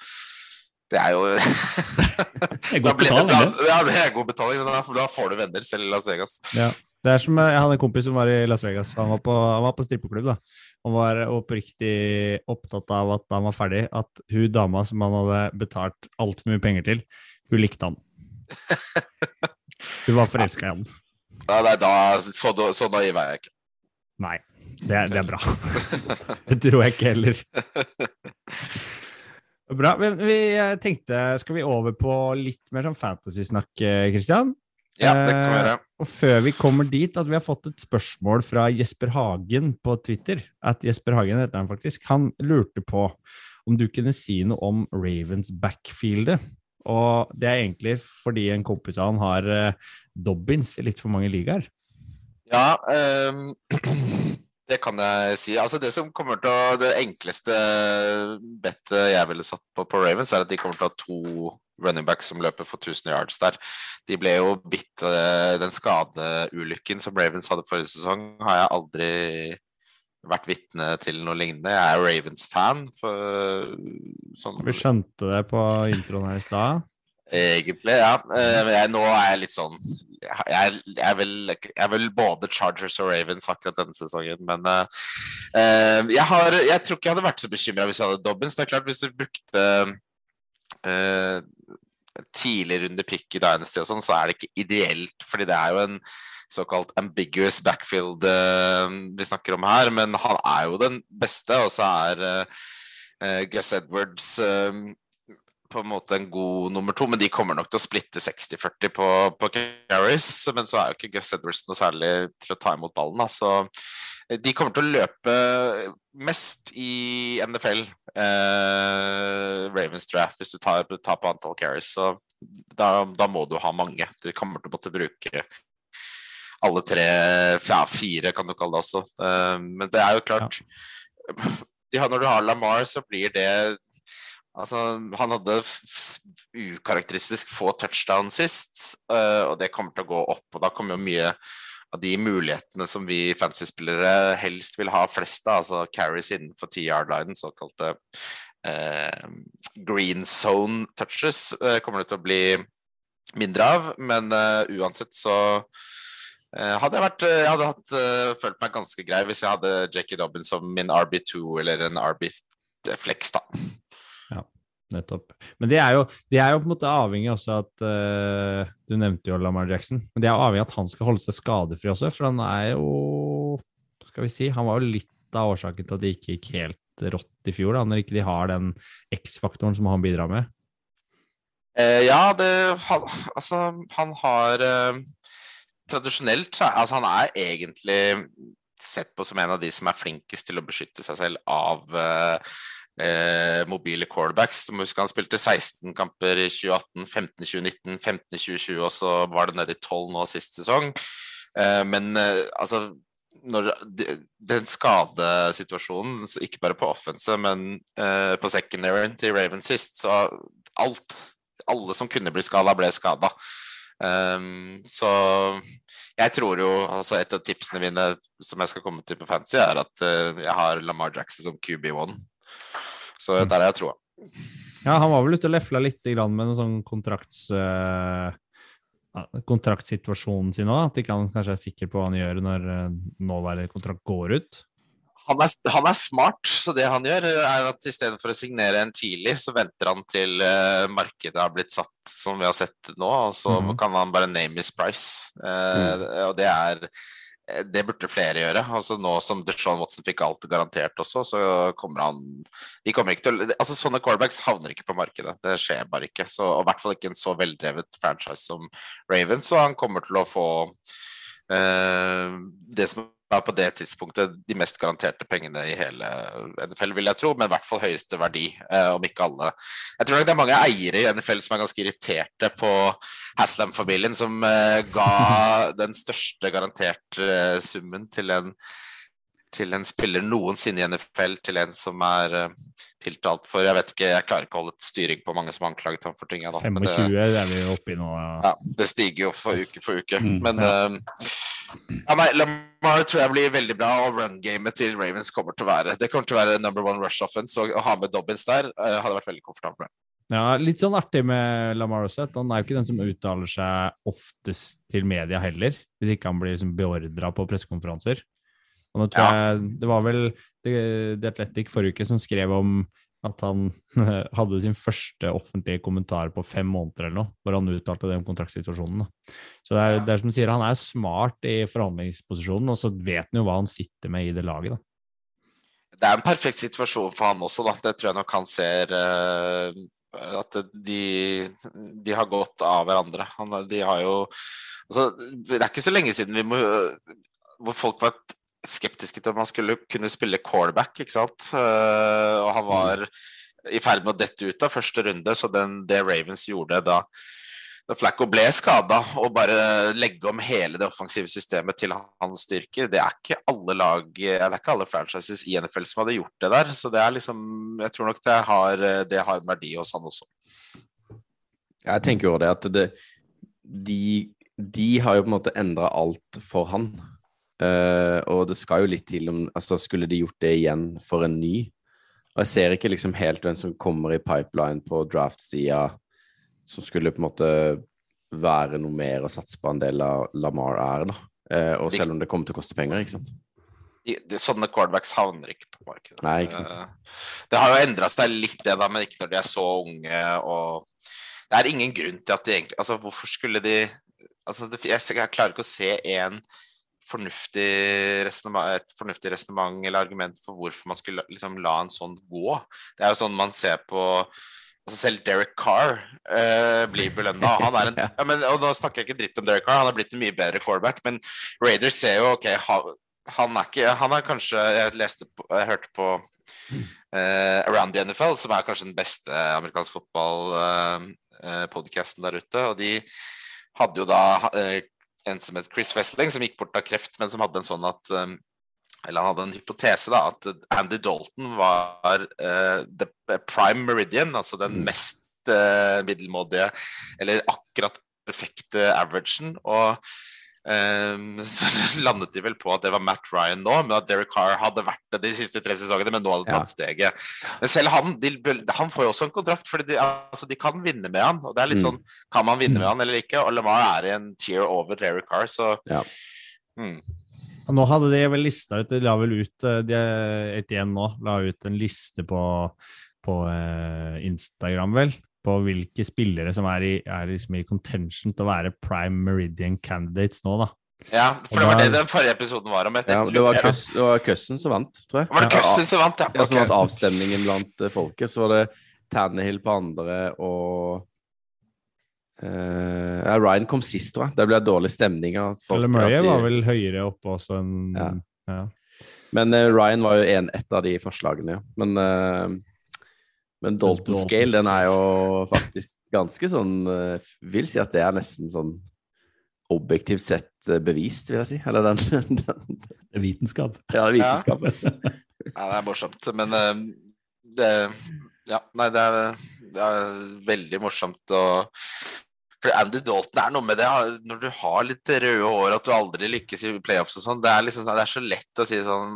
Det er jo Det er god betaling, da-. Ja, det er god betaling. Da, for da får du venner selv i Las Vegas. Ja. Det er som, eh, Jeg hadde en kompis som var i Las Vegas. Han var på, han var på strippeklubb. da. Han var oppriktig opptatt av at da han var ferdig, at hun dama som han hadde betalt altfor mye penger til, hun likte han. Hun var forelska i han. Ja, nei, da, så, så naiv er jeg ikke. Nei, det er, det er bra. Det tror jeg ikke heller. Bra. Men vi tenkte, skal vi over på litt mer sånn fantasy-snakk, Christian? Ja, det kan være. Eh, og før vi kommer dit, at vi har fått et spørsmål fra Jesper Hagen på Twitter. At Jesper Hagen heter han faktisk. Han lurte på om du kunne si noe om Ravens backfieldet. Og det er egentlig fordi en kompis av han har eh, Dobbins i litt for mange ligaer. Ja, um, det kan jeg si. Altså Det som kommer til å Det enkleste bettet jeg ville satt på på Ravens, er at de kommer til å ha to running backs som løper for 1000 yards der. De ble jo bitt uh, Den skadeulykken som Ravens hadde forrige sesong, har jeg aldri vært vitne til noe lignende. Jeg er Ravens-fan. Sånn, Vi skjønte det på introen her i stad? Egentlig, ja. Uh, jeg, nå er jeg litt sånn Jeg, jeg, vil, jeg, vil, både Chargers og Ravens akkurat denne sesongen, men uh, jeg, har, jeg, tror ikke jeg hadde vært så bekymra hvis jeg hadde Dobbins. Det er klart, hvis du brukte uh, tidlig runde pick i Dynasty og sånn, så er det ikke ideelt. Fordi det er jo en såkalt ambiguous backfield uh, vi snakker om her. Men han er jo den beste, og så er Gus Edwards på en måte en god nummer to, men de kommer nok til å splitte 60-40 på, på carries. Men så er jo ikke Gus Edwards noe særlig til å ta imot ballen. Da. Så de kommer til å løpe mest i NFL, eh, Ravens, tror jeg, hvis du tar, tar på antall carries. Så da, da, må du ha mange. Du kommer til å måtte bruke alle tre, ja, fire kan du kalle det også. Eh, men det er jo klart ja. Når du har Lamar, så blir det Altså, han hadde ukarakteristisk få touchdown sist, eh, og det kommer til å gå opp. Og da kommer jo mye av de mulighetene som vi fantasy-spillere helst vil ha flest av, altså carries innenfor ti-yard-linen, såkalte eh, green zone touches, eh, kommer det til å bli mindre av. Men eh, uansett så uh, hadde jeg vært Jeg hadde hatt, følt meg ganske grei hvis jeg hadde Jackie Dobbin som min RB2 eller en RB-flex, da. Nettopp. Men det er, jo, de er jo, på en måte avhengig også at uh, Du nevnte jo Lamar Jackson. Men de er avhengig av at han skal holde seg skadefri også, for han er jo Skal vi si Han var jo litt av årsaken til at det ikke gikk helt rått i fjor, da, når ikke de har den X-faktoren som han bidrar med. Uh, ja, det han, Altså, han har uh, Tradisjonelt så altså, han er egentlig sett på som en av de som er flinkest til å beskytte seg selv av uh, eh, mobile callbacks. Du må huske Han spilte 16 kamper i 2018, 15 2019, 15 2020, og så var det nede i 12 nå sist sesong. Eh, men eh, altså når, Den skadesituasjonen, ikke bare på offense, men eh, på secondaryen til Ravens sist, så alt Alle som kunne bli skada, ble skada. Um, så jeg tror jo altså Et av tipsene mine som jeg skal komme til på fancy, er at uh, jeg har Lamar Jackson som QB1. Så der har jeg troa. Ja, han var vel ute og lefla litt med noen sånn kontrakts... Uh, kontraktsituasjonen sin òg? At ikke han kanskje er sikker på hva han gjør når uh, nåværende kontrakt går ut? Han er, han er, smart, så det han gjør, er at istedenfor å signere en tidlig, så venter han til uh, markedet har blitt satt som vi har sett nå, og så mm. kan han bare name his price. Uh, mm. Og det er Eh, det burde flere gjøre. Altså Nå som Deshaun Watson fikk alt garantert også, så kommer han De kommer ikke til Altså Sånne callbacks havner ikke på markedet. Det skjer bare ikke. Så, og i hvert fall ikke en så veldrevet franchise som Ravens, så han kommer til å få uh, det som er på det tidspunktet de mest garanterte pengene i hele NFL, vil jeg tro, men i hvert fall høyeste verdi, eh, om ikke alle. Jeg tror nok det er mange eiere i NFL som er ganske irriterte på Haslam-familien, som eh, ga den største garanterte eh, summen til en, til en spiller noensinne i NFL, til en som er eh, tiltalt for Jeg vet ikke, jeg klarer ikke å holde et styring på mange som har anklaget ham for ting. Da, 25 det, er vi oppe i nå. Ja. ja. Det stiger jo for uke for uke. Mm, men ja. Ja, nei, Lamar tror jeg blir veldig bra, og run-gamet til Ravens kommer til å være Det kommer til å være number one rush offense, og å ha med Dobbins der uh, hadde vært veldig komfortabelt. Ja, Litt sånn artig med Lamar også. Han er jo ikke den som uttaler seg oftest til media heller, hvis ikke han blir liksom beordra på pressekonferanser. Og nå tror ja. jeg Det var vel The Athletic forrige uke som skrev om at han hadde sin første offentlige kommentar på fem måneder eller noe, hvor han uttalte det om kontraktsituasjonen. Så det er, det er som du sier, han er smart i forhandlingsposisjonen, og så vet han jo hva han sitter med i det laget. da. det er en perfekt situasjon for han også, da. Det tror jeg nok han ser uh, at de, de, har gått av hverandre. Han, de har jo altså, Det er ikke så lenge siden vi må, hvor folk var skeptiske til om han skulle kunne spille callback, ikke sant. Uh, og han var i ferd med å dette ut av første runde, så den, det Ravens gjorde da da Flacco ble skada, og bare legge om hele det offensive systemet til hans styrker, det er ikke alle lag Det er ikke alle franchises i NFL som hadde gjort det der. Så det er liksom Jeg tror nok det har, det har en verdi hos han også. Jeg tenker jo det at det, de, de har jo på en måte endra alt for han. Uh, og det skal jo litt til om altså Skulle de gjort det igjen for en ny? Og jeg ser ikke liksom helt hvem som kommer i pipeline på draft-sida som skulle på en måte være noe mer å satse på en del av Lamar er, da. Uh, og selv om det kommer til å koste penger, ikke sant. De, de, sånne quarterbacks havner ikke på markedet. Nei, ikke. Eh, det har jo endra seg litt, det, da, men ikke når de er så unge. og Det er ingen grunn til at de egentlig Altså, hvorfor skulle de altså, det, jeg, jeg, klarer ikke å se en fornuftig et fornuftig resonnement eller argument for hvorfor man skulle liksom la en sånn gå. Det er jo sånn man ser på altså selv Derek Carr uh, blir belønna. Ja, og nå snakker jeg ikke dritt om Derek Carr, han har blitt en mye bedre quarterback, men Raiders ser jo ok, han, han er ikke Han er kanskje Jeg leste på, jeg hørte på uh, Around the NFL, som er kanskje den beste amerikansk fotball-podkasten uh, der ute, og de hadde jo da en som het Chris Westling, som gikk bort av kreft, men som hadde en sånn at um, eller han hadde en hypotese, da, at Andy Dalton var uh, the prime meridian, altså den mm. mest uh, middelmådige, eller akkurat perfekte averagen. Og um, så landet de vel på at det var Matt Ryan nå, men at Derek Carr hadde vært det de siste tre sesongene, men nå hadde tatt steget. Men selv han, de, han får jo også en kontrakt, for de, altså, de, kan vinne med han. Og det er litt mm. sånn, kan man vinne med mm. han eller ikke? Og Lamar er i en tier over Derek Carr, så ja. hmm. Og nå hadde de vel lista ut De la vel ut de, et igjen nå, la ut en liste på, på eh, Instagram, vel, på hvilke spillere som er i, er liksom i contention til å være prime meridian candidates nå, da. Ja, for det var det den forrige episoden var om. Ja, det var, det var Køssen som vant, tror jeg. Var det Køssen som vant, ja? Okay. Ja, som vant avstemningen blant eh, folket. Så var det Tannehill på andre og Uh, Ryan kom sist, tror jeg. Det ble dårlig stemning. Eller Murray var vel høyere oppe også enn ja. ja. Men uh, Ryan var jo en, et av de forslagene, ja. Men, uh, men Dalton, Dalton Scale, den er jo faktisk ganske sånn Vil si at det er nesten sånn objektivt sett bevist, vil jeg si. Eller den, den. Vitenskap. Ja, vitenskap. Ja. ja, det er morsomt. Men det Ja, nei, det er, det er veldig morsomt å for Andy Dalton er noe med det når du har litt røde hår at du aldri lykkes i playoffs og sånn. Det, liksom, sånn, det, er så lett å si sånn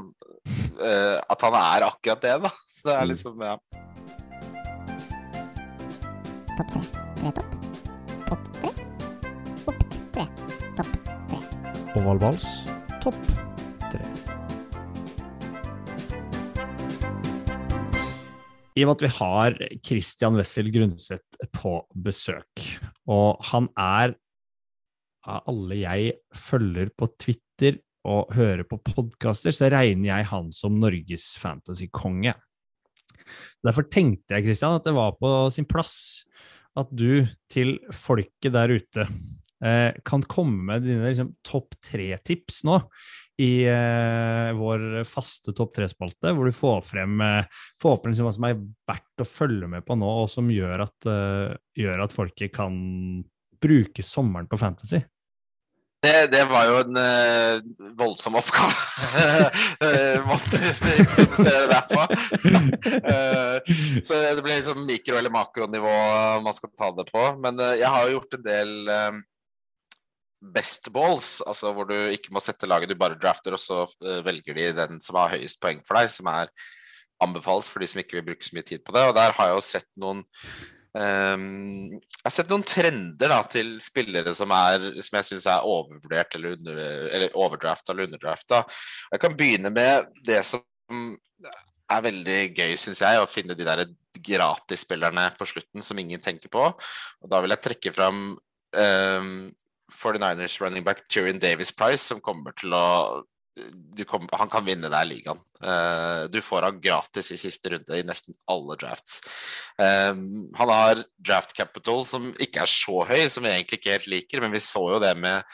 uh, at han er akkurat det, da. Det er mm. liksom, ja. Topp tre. Tre topp. Pott tre. Opp tre. Topp tre. Ovalvals. Topp tre. I og med at vi har Christian Wessel Grundseth på besøk, og han er av alle jeg følger på Twitter og hører på podkaster, så regner jeg han som Norges fantasykonge. Derfor tenkte jeg Christian, at det var på sin plass at du til folket der ute eh, kan komme med dine liksom, topp tre-tips nå i eh, vår faste topp tre-spalte, hvor du får frem eh, forhåpentligvis hva som er verdt å følge med på nå, og som gjør at, uh, gjør at folket kan bruke sommeren på fantasy. Det, det, var jo en uh, voldsom oppgave. Måtte produsere det på. uh, så det blir liksom mikro- eller makronivå man skal ta det på. Men uh, jeg har jo gjort en del best balls, altså hvor du ikke må sette laget, du bare drafter, og så velger de den som har høyest poeng for deg, som er anbefales for de som ikke vil bruke så mye tid på det. Og der har jeg jo sett noen um, Jeg har sett noen trender da, til spillere som, er, som jeg syns er overvurdert eller, under, eller overdrafta eller underdrafta. Jeg kan begynne med det som er veldig gøy, syns jeg, å finne de der gratisspillerne på slutten som ingen tenker på. Og da vil jeg trekke fram um, 49ers running back Tyrion Davis Price, som kommer til å kom, han kan vinne deg ligaen. Uh, du får han gratis i siste runde i nesten alle drafts. Um, han har draft capital som ikke er så høy, som vi egentlig ikke helt liker, men vi så jo det med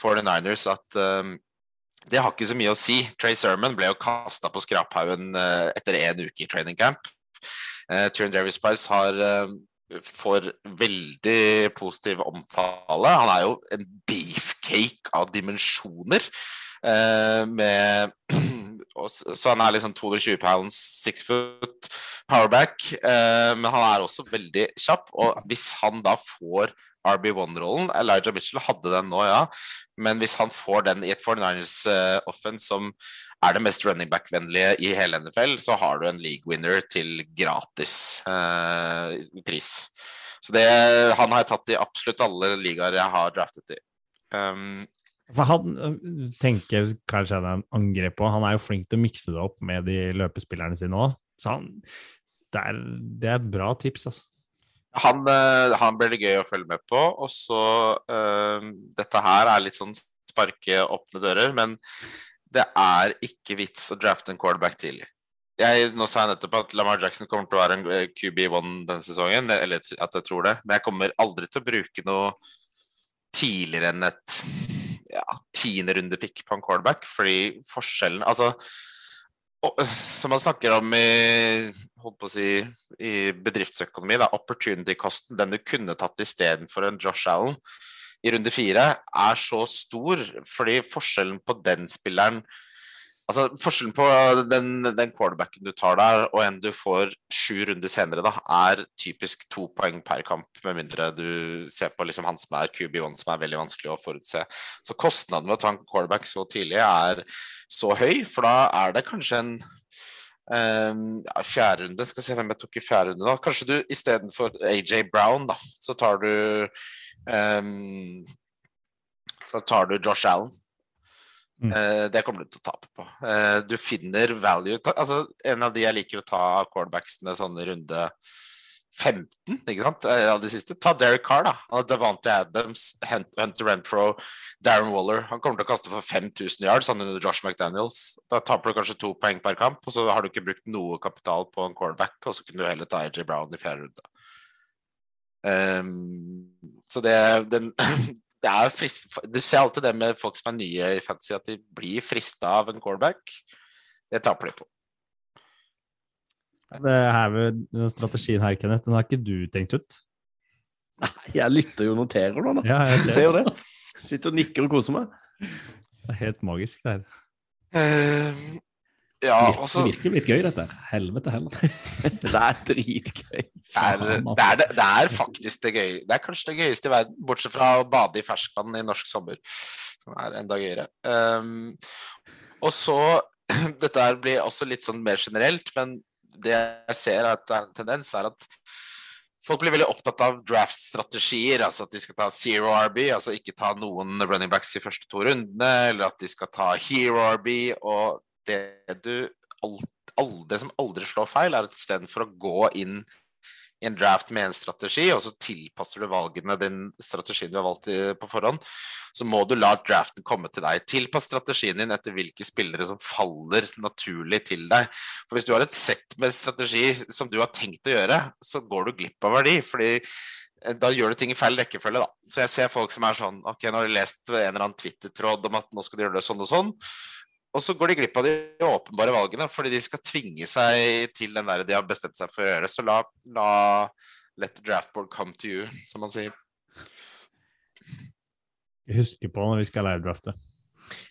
49ers at um, det har ikke så mye å si. Trey Sermon ble jo kasta på skraphaugen etter én uke i training camp. Uh, Tyrion Davis Price har får veldig positiv omtale. Han er jo en beefcake av dimensjoner. Eh, med Så han er liksom 220 pounds, six foot powerback. Eh, men han er også veldig kjapp. Og hvis han da får RB1-rollen Elijah Mitchell hadde den nå, ja. Men hvis han får den i et 49ers eh, offense som er det mest running back-vennlige i hele NFL, så har du en league winner til gratis eh, pris. Så det, han har jeg tatt i absolutt alle ligaer jeg har draftet i. Um, for han tenker kanskje han er en angrep på. Han er jo flink til å mikse det opp med de løpespillerne sine òg. Så han, det, er, det, er, et bra tips, altså. Han, han blir det gøy å følge med på. Og så uh, Dette her er litt sånn sparke åpne dører, men det er ikke vits å drafte en quarterback tidlig. Jeg, nå sa jeg nettopp at Lamar Jackson kommer til å være en QB1 denne sesongen, eller at jeg tror det. Men jeg kommer aldri til å bruke noe tidligere enn et ja, tienderundepick på en callback, fordi forskjellen Altså, og, som man snakker om i, holdt på å si, i bedriftsøkonomi, da, opportunity-kosten, den du kunne tatt istedenfor en Josh Allen i runde fire, er så stor, fordi forskjellen på den spilleren Altså, Forskjellen på den, den, quarterbacken du tar der, og en du får sju runder senere, da, er typisk to poeng per kamp, med mindre du ser på liksom han som er QB1, som er veldig vanskelig å forutse. Så kostnaden ved å ta en quarterback så tidlig er så høy, for da er det kanskje en um, ja, fjerde runde. Skal se hvem jeg tok i fjerde runde, da. Kanskje du istedenfor AJ Brown, da, så tar du um, Så tar du Josh Allen. Mm. Uh, det kommer du til å tape på. Uh, du finner value altså, En av de jeg liker å ta av cornerbacksene sånn runde 15 ikke sant, uh, av de siste. Ta Derek Carr, da. Devante Adams, Hunter Renfro, Darren Waller. Han kommer til å kaste for 5000 yards Sånn under Josh McDaniels. Da taper du kanskje to poeng per kamp, og så har du ikke brukt noe kapital på en quarterback, og så kunne du heller ta AJ Brown i fjerde runde. Um, så det, den, det er frist, Du ser alltid det med folk som er nye i fantasy, at de blir frista av en callback. Det taper de på. Det her med den strategien her, Kenneth, den har ikke du tenkt ut? Nei, jeg lytter jo og noterer nå, da. Ja, jeg ser jo det. Sitter og nikker og koser meg. Det er helt magisk, det her. Uh, ja, altså, det virker litt gøy, dette. Helvete heller. det er dritgøy. Det er, det, er, det er, faktisk det gøy. Det er kanskje det gøyeste i verden, bortsett fra å bade i ferskvann i norsk sommer, som er enda gøyere. Um, og så Dette blir også litt sånn mer generelt, men det jeg ser at er en tendens, er at Folk blir veldig opptatt av draft-strategier, altså at de skal ta zero RB, altså ikke ta noen running backs i første to rundene, eller at de skal ta hero RB, og det du Det som aldri slår feil, er at istedenfor å gå inn i en draft med en strategi, og så tilpasser du valgene den strategien du har valgt på forhånd, så må du la draften komme til deg. Tilpass strategien din etter hvilke spillere som faller naturlig til deg. For hvis du har et sett med strategi som du har tenkt å gjøre, så går du glipp av verdi. fordi eh, da gjør du ting i feil rekkefølge, da. Så jeg ser folk som er sånn Ok, nå har de lest en eller annen Twitter-tråd om at nå skal de gjøre det sånn og sånn. Og så går de glipp av de åpenbare valgene, fordi de skal tvinge seg til den der de har bestemt seg for å gjøre. Så la, la let the draftboard come to you, som man sier. Husker på når vi skal lære drafte.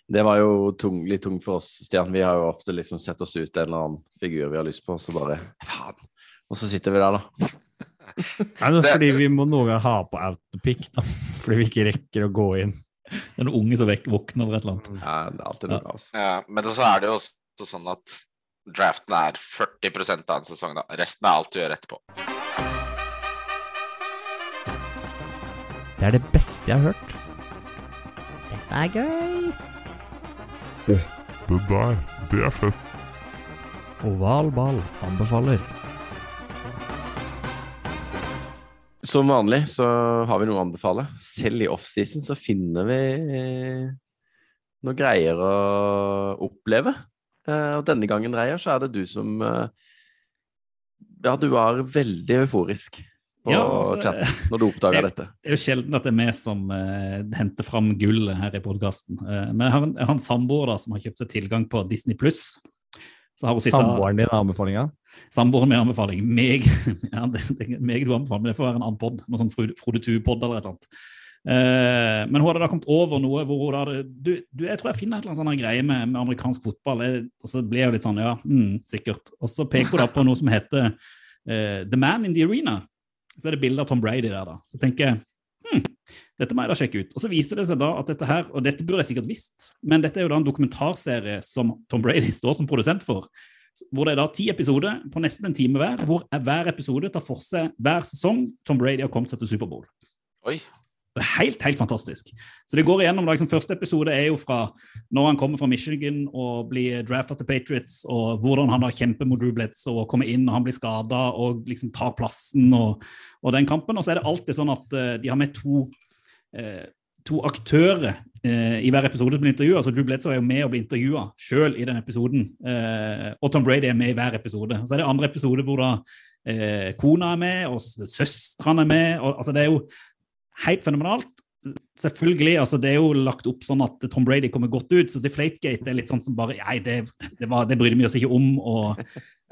Det var jo tung, litt tungt for oss, Stian. Vi har jo ofte liksom sett oss ut en eller annen figur vi har lyst på, og så bare faen. Og så sitter vi der, da. Nei, det er fordi vi må noen ganger ha på autopic, da. Fordi vi ikke rekker å gå inn. Det er noen unge som våkner eller et eller annet. Ja, det er alltid noe ja. Ja, men så er det jo også sånn at draften er 40% av en sesong. da. Resten er alt du gjør etterpå. Det er det beste jeg har hørt. Dette er gøy. Å, oh, det der, det er fett. Oval ball anbefaler. Som vanlig så har vi noe å anbefale. Selv i offseason så finner vi noe greier å oppleve. Eh, og denne gangen, Reier, så er det du som eh, Ja, du var veldig euforisk på Ja, altså, chatten når du oppdaga dette. Det er jo sjelden at det er vi som uh, henter fram gullet her i podkasten. men jeg har en, jeg har en samboer da, som har kjøpt seg tilgang på Disney pluss. Har Samboeren din anbefalinga? Samboeren min anbefaling. Meg, ja, det, det, meg du anbefaler, men det får være en annen pod. Noe sånn Frode Frode Tue-pod eller et eller annet. Eh, men hun hadde da kommet over noe hvor hun hadde du, du, Jeg tror jeg finner et eller annet sånn greie med, med amerikansk fotball. Jeg, og så ble jeg jo litt sånn, ja, mm, sikkert. Og så peker hun da på noe som heter eh, The Man in the Arena. Så er det bilde av Tom Brady der, da. Så tenker jeg hm, dette må jeg da sjekke ut. Og så viser det seg da at dette her, og dette burde jeg sikkert visst, men dette er jo da en dokumentarserie som Tom Brady står som produsent for. Hvor det er da ti episoder på nesten en time hver, hvor hver episode tar for seg hver sesong Tom Brady har kommet seg til Superbowl. Oi. Det er Helt, helt fantastisk. Så det går igjennom, da, liksom, Første episode er jo fra når han kommer fra Michigan og blir drafta til Patriots, og hvordan han har kjempet mot Drew Bledsoe og kommer inn når han blir skada og liksom tar plassen og, og den kampen. Og så er det alltid sånn at uh, de har med to, eh, to aktører eh, i hver episode som blir intervjua. Altså Drew Bledsoe er jo med og blir intervjua sjøl i den episoden. Eh, og Tom Brady er med i hver episode. Så er det andre episode hvor da eh, kona er med, og søstrene er med. og altså Det er jo helt fenomenalt. Selvfølgelig, altså Det er jo lagt opp sånn at Tom Brady kommer godt ut, så Deflategate er litt sånn som bare Nei, det, det, var, det brydde vi oss ikke om. og,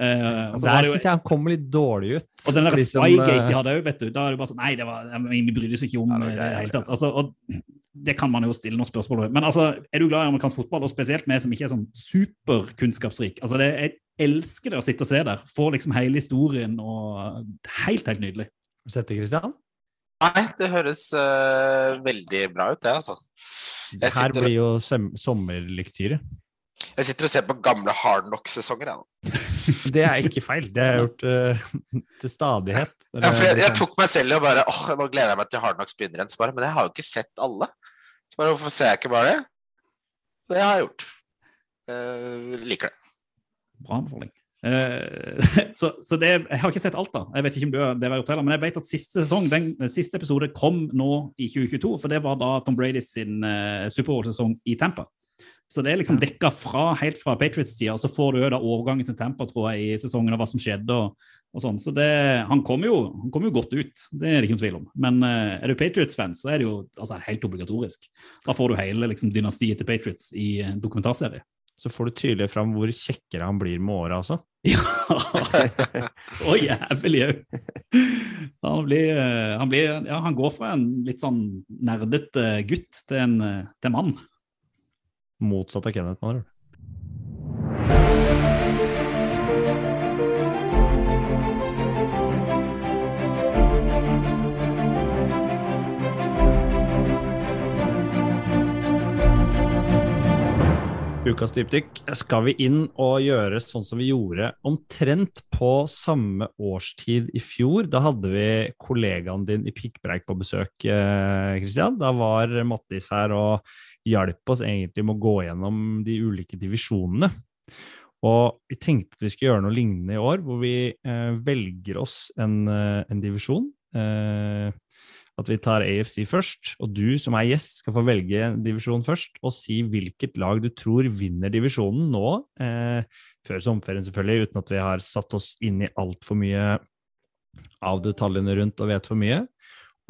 eh, og Der syns jeg han kommer litt dårlig ut. og den der for de Spygate eh, de hadde òg, vet du. Da er det bare sånn Nei, det var, vi brydde oss ikke om Ja, det i det hele tatt. Altså, og det kan man jo stille noen spørsmål ved. Men altså, er du glad i amerikansk fotball, og spesielt vi som ikke er sånn superkunnskapsrik? Altså, det, jeg elsker det å sitte og se der. Få liksom hele historien og Helt, helt nydelig. Har du sett det, Christian? Nei, det høres uh, veldig bra ut, det, altså. Jeg Det her sitter, blir jo Sommerlyktyre sommerlektyre. Jeg sitter og ser på gamle Hard Knock-sesonger, jeg nå. Det er ikke feil. Det har jeg gjort uh, til stadighet. Ja, jeg, jeg tok meg selv i å bare åh, nå gleder jeg meg til Hard Knocks begynner igjen. Bare, men jeg har jo ikke sett alle. Så bare, hvorfor ser jeg ikke bare det? Det har jeg gjort. Uh, liker det. Bra anbefaling. Eh, så, så det, jeg har ikke sett alt, da. Jeg vet ikke om du har, det har gjort heller, men jeg vet at siste sesong, den siste episode kom nå i 2022. For det var da Tom Brady sin uh, Superbowl-sesong i Tampa. Så det er liksom dekka fra, helt fra Patriots-tida, og så får du jo da overgangen til Tampa tror jeg, i sesongen og hva som skjedde. og, og sånn. Så det, han kommer jo, kom jo godt ut, det er det ikke noen tvil om. Men uh, er du Patriots-fan, så er det jo altså, helt obligatorisk. Da får du hele liksom, dynastiet til Patriots i en dokumentarserie. Så får du tydelig fram hvor kjekkere han blir med åra også. Ja, så jævlig òg. Han blir, eh, han blir Ja, han går fra en litt sånn nerdete gutt til en, eh, til mann. Motsatt av Kenneth, med andre. Ukas dypdykk skal vi inn og gjøre sånn som vi gjorde omtrent på samme årstid i fjor. Da hadde vi kollegaen din i Pikkpreik på besøk, Kristian. Da var Mattis her og hjalp oss egentlig med å gå gjennom de ulike divisjonene. Og vi tenkte at vi skulle gjøre noe lignende i år, hvor vi eh, velger oss en, eh, en divisjon. Eh, at vi tar AFC først, og du som er gjest skal få velge en divisjon først, og si hvilket lag du tror vinner divisjonen nå, eh, før sommerferien selvfølgelig, uten at vi har satt oss inn i altfor mye av detaljene rundt og vet for mye,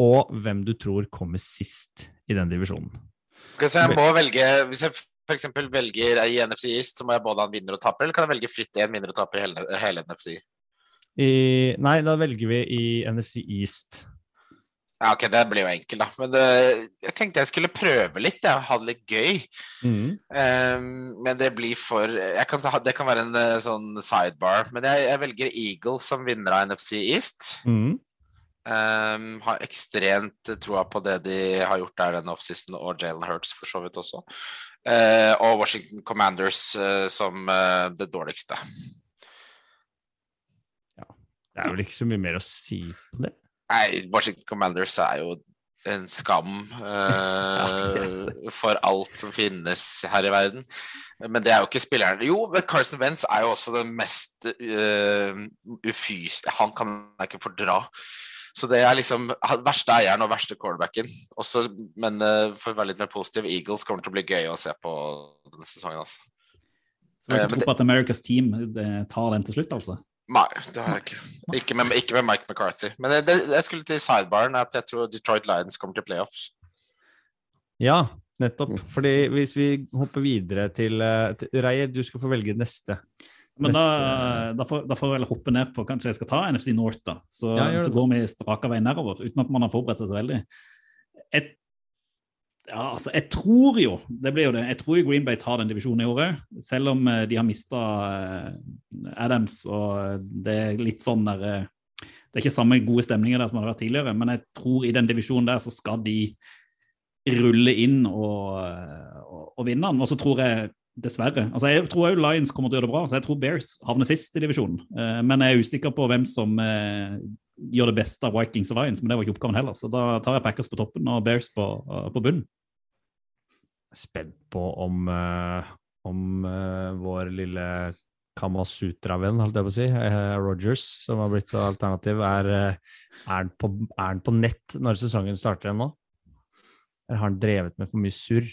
og hvem du tror kommer sist i den divisjonen. Ok, så jeg må velge Hvis jeg f.eks. velger i NFC East, så må jeg både ha en vinner og taper, eller kan jeg velge fritt én vinner og taper i hele, hele NFC? I, nei, da velger vi i NFC East. Ja, ok, det blir jo enkelt, da. Men eh, jeg tenkte jeg skulle prøve litt, jeg, ha det litt gøy. Ehm, men det blir for jeg kan, Det kan være en eh, sånn sidebar, men jeg, jeg velger Eagles som vinner av NFC East. Mm. Ehm, har ekstremt troa på det de har gjort der denne offseason, og Jalen Hurts for så vidt også. Uh, og Washington Commanders uh, som uh, det dårligste. Det er vel ikke så mye mer å si på det. Nei, Washington Commanders er jo en skam eh, for alt som finnes her i verden. Men det er jo ikke spilleren. Jo, men Carson Wentz er jo også den mest uh, ufys... Han kan jeg ikke fordra. Så det er liksom verste eieren og verste cornerbacken. Også, men uh, for å være litt mer positiv, Eagles kommer til å bli gøy å se på denne sesongen. altså. Så du har ikke tro på at America's Team tar den til slutt, altså? Nei, det har jeg ikke. Ikke med, ikke med Mike McCarthy. Men det, det, jeg skulle til sidebaren at jeg tror Detroit Lions kommer til playoffs. Ja, nettopp. Fordi hvis vi hopper videre til, til Reier, du skal få velge neste. Men da, da, får, da får jeg vel hoppe ned på Kanskje jeg skal ta NFC North, da. Så, ja, så går vi straka vei nedover uten at man har forberedt seg så veldig. Et, ja, altså, jeg tror jo det blir jo det, jeg tror jo Green Bay tar den divisjonen i året. Selv om eh, de har mista eh, Adams og det er litt sånn der eh, Det er ikke samme gode stemninger der som det har vært tidligere, men jeg tror i den divisjonen der så skal de rulle inn og, og, og vinne den. Og så tror jeg Dessverre. Altså, jeg tror òg Lions kommer til å gjøre det bra, så jeg tror Bears havner sist i divisjonen. Uh, men jeg er usikker på hvem som uh, gjør det beste av Vikings og Lions, men det var ikke oppgaven heller. Så da tar jeg Packers på toppen og Bears på, uh, på bunnen. Spent på om, om vår lille Kamasutra-venn, holdt jeg på å si, Rogers, som har blitt så alternativ, er, han på, på nett når sesongen starter ennå? Eller har han drevet med for mye surr?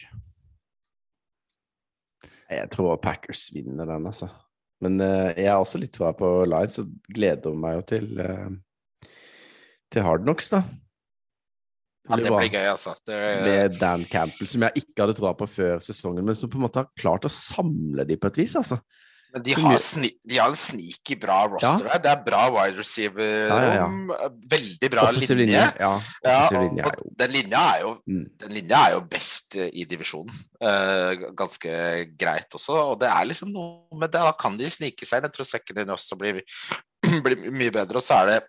Jeg tror Packers vinner den, altså. Men uh, jeg har også litt troa på Lions, og gleder meg jo til, uh, til Hardnocks, da. Ja, det blir gøy, altså. Det... Med Dan Campbell, som jeg ikke hadde troa på før sesongen, men som på en måte har klart å samle de på et vis, altså. Men de har, sni, de har en sneaky bra roster ja. Det er bra wide receiver-rom. Ja, ja, veldig bra linje. linje. linje. og den linja er jo, mm. den linja er jo best i divisjonen. Uh, ganske greit også. Og det er liksom noe med det. Da kan de snike seg inn. Jeg tror second in også blir, blir mye bedre. Og så er det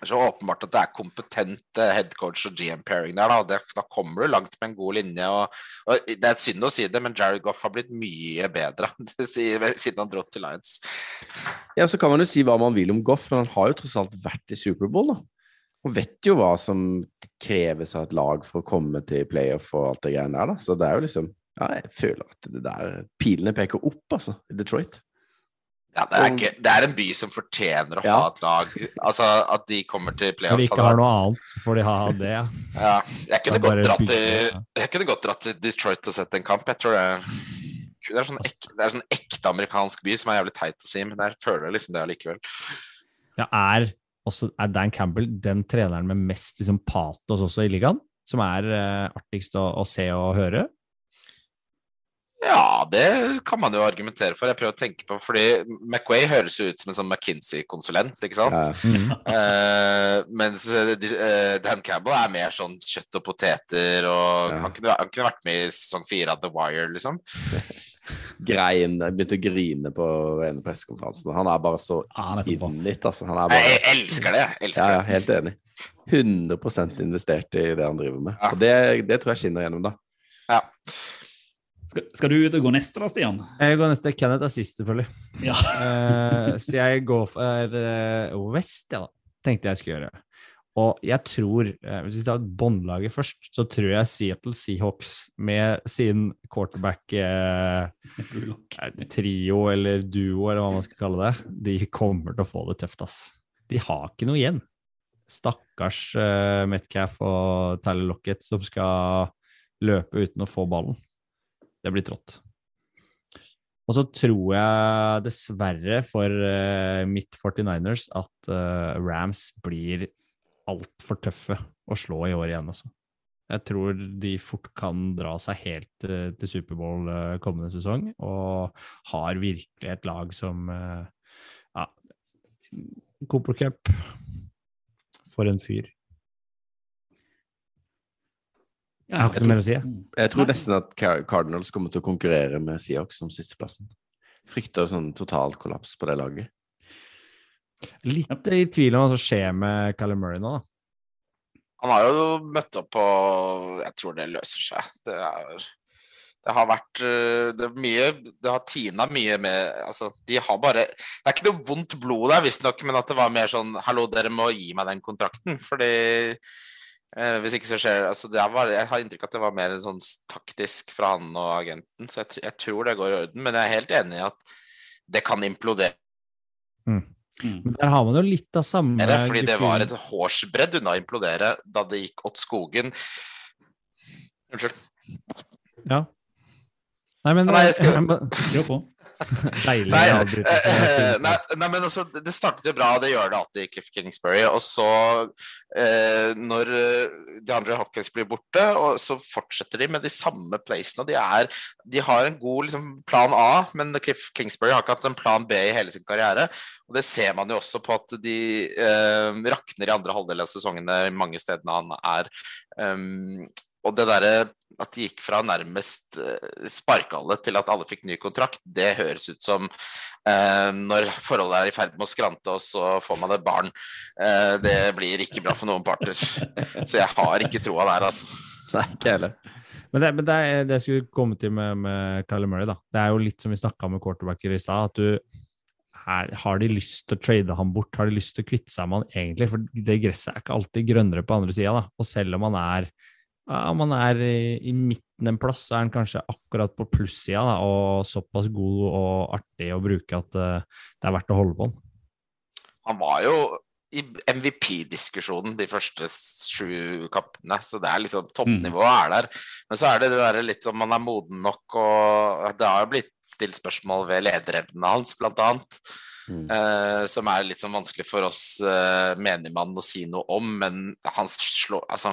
så åpenbart at det er kompetent eh, headcoach og GM-pairing der. Da. Da kommer du langt med en god linje. Og, og, Det er synd å si det, men Jared Goff har blitt mye bedre siden han dro til Lions. Ja, så kan man jo si hva man vil om Goff, men han har jo tross alt vært i Superbowl, da. Og vet jo hva som kreves av et lag for å komme til playoff og alt det greiene der, da. Så det er jo liksom Ja, jeg føler at det der Pilene peker opp, altså, i Detroit. Ja, det er, ikke, det er, en by som fortjener å ja. ha et lag. Altså At de kommer til playoffs. Når de ikke har noe annet, så får de ha det. Ja, jeg kunne godt dratt til, jeg kunne godt dratt til Detroit og sett en kamp. Jeg tror det, det, er sånn ek, det er sånn ekte amerikansk by som er jævlig teit å si, men jeg føler liksom det allikevel. Ja, er, også, er Dan Campbell den treneren med mest liksom, patos også i ligaen? Som er uh, artigst å, å se og høre? Ja, det kan man jo argumentere for. Jeg prøver å tenke på, fordi McWay høres jo ut som en sånn McKinsey-konsulent, ikke sant? Ja. Mm. Uh, mens uh, Dan Campbell er mer sånn kjøtt og poteter, og ja. han, kunne, han, kunne, vært med i sesong fire av The Wire, liksom. Grein, begynte å grine på en pressekonferanse. Han er bare så ah, innlitt, altså. Bare... Jeg, jeg, elsker det. Jeg elsker ja, ja, helt enig. 100% investert i det han driver med. Og det, det tror jeg skinner gjennom, da. Ja. Skal, skal, du gå neste, da, Stian? Jeg går neste. Kenneth er sist, selvfølgelig. Ja. uh, så jeg går for uh, West, ja, tenkte jeg skulle gjøre. Og jeg tror, uh, hvis vi tar båndlaget først, så tror jeg Seattle Seahawks med sin quarterback-trio eller duo, eller hva man skal kalle det, de kommer til å få det tøft, ass. De har ikke noe igjen. Stakkars Metcalf og Tally Lockett som skal løpe uten å få ballen. Det blir trått. Og så tror jeg dessverre for uh, mitt 49ers at uh, Rams blir altfor tøffe å slå i år igjen, altså. Jeg tror de fort kan dra seg helt uh, til Superbowl kommende sesong, og har virkelig et lag som Ja, Cooper Cup For en fyr. Jeg har ikke noe mer å si. Jeg tror nesten at Cardinals kommer til å konkurrere med Seahawks som sisteplassen. Frykter sånn total kollaps på det laget. Litt i tvil om hva som skjer med Callum Murray nå, da. Han har jo møtt opp på Jeg tror det løser seg. Det, er, det har vært det er mye Det har tina mye med Altså, de har bare Det er ikke noe vondt blod der, visstnok, men at det var mer sånn Hallo, dere må gi meg den kontrakten. Fordi Eh, hvis ikke så skjer altså var, Jeg har inntrykk av at det var mer en sånn taktisk fra han og agenten, så jeg, jeg, tror det går i orden. Men jeg er helt enig i at det kan implodere. Mm. Men der har man jo litt av samme det fordi det var et hårsbredd unna å implodere da det gikk åt skogen. Unnskyld. Ja. Nei, men Nei, jeg skal- jeg på. Deilig Nei, avbrytelse. eh, nei, nei, men altså, det- startet jo bra, det gjør det alltid i Cliff Kingsbury. Og så, eh, når eh, DeAndre Hopkins blir borte, og så fortsetter de med de samme placene. De, er, de har en god liksom, plan A, men Cliff Kingsbury har ikke hatt en plan B i hele sin karriere. Og det ser man jo også på at de eh, rakner i andre halvdel av sesongene mange stedene han er. Um, og det derre at de gikk fra nærmest uh, sparke alle til at alle fikk ny kontrakt, det høres ut som eh, når forholdet er i ferd med å skrante, og så får man et barn. Eh, det blir ikke bra for noen parter. Så jeg har ikke troa der, altså. Nei, ikke heller. Men det, men det, det jeg skulle komme til med, med Kyler Murray, da. Det er jo litt som vi snakka med quarterbacker i stad, at du her, Har de lyst til å trade ham bort? Har de lyst til å kvitte seg med han egentlig? For det gresset er ikke alltid grønnere på andre sida, da. Og selv om han er om han er i, i midten en plass, så er han kanskje akkurat på plussida da, og såpass god og artig å bruke at uh, det er verdt å holde på han. Han var jo i MVP-diskusjonen de første sju kampene, så det er liksom toppnivået er der. Men så er det det derre litt om man er moden nok, og det har jo blitt stilt spørsmål ved lederevnene hans, blant annet. Mm. Eh, som er litt sånn vanskelig for oss uh, menigmann å si noe om, men han slår altså,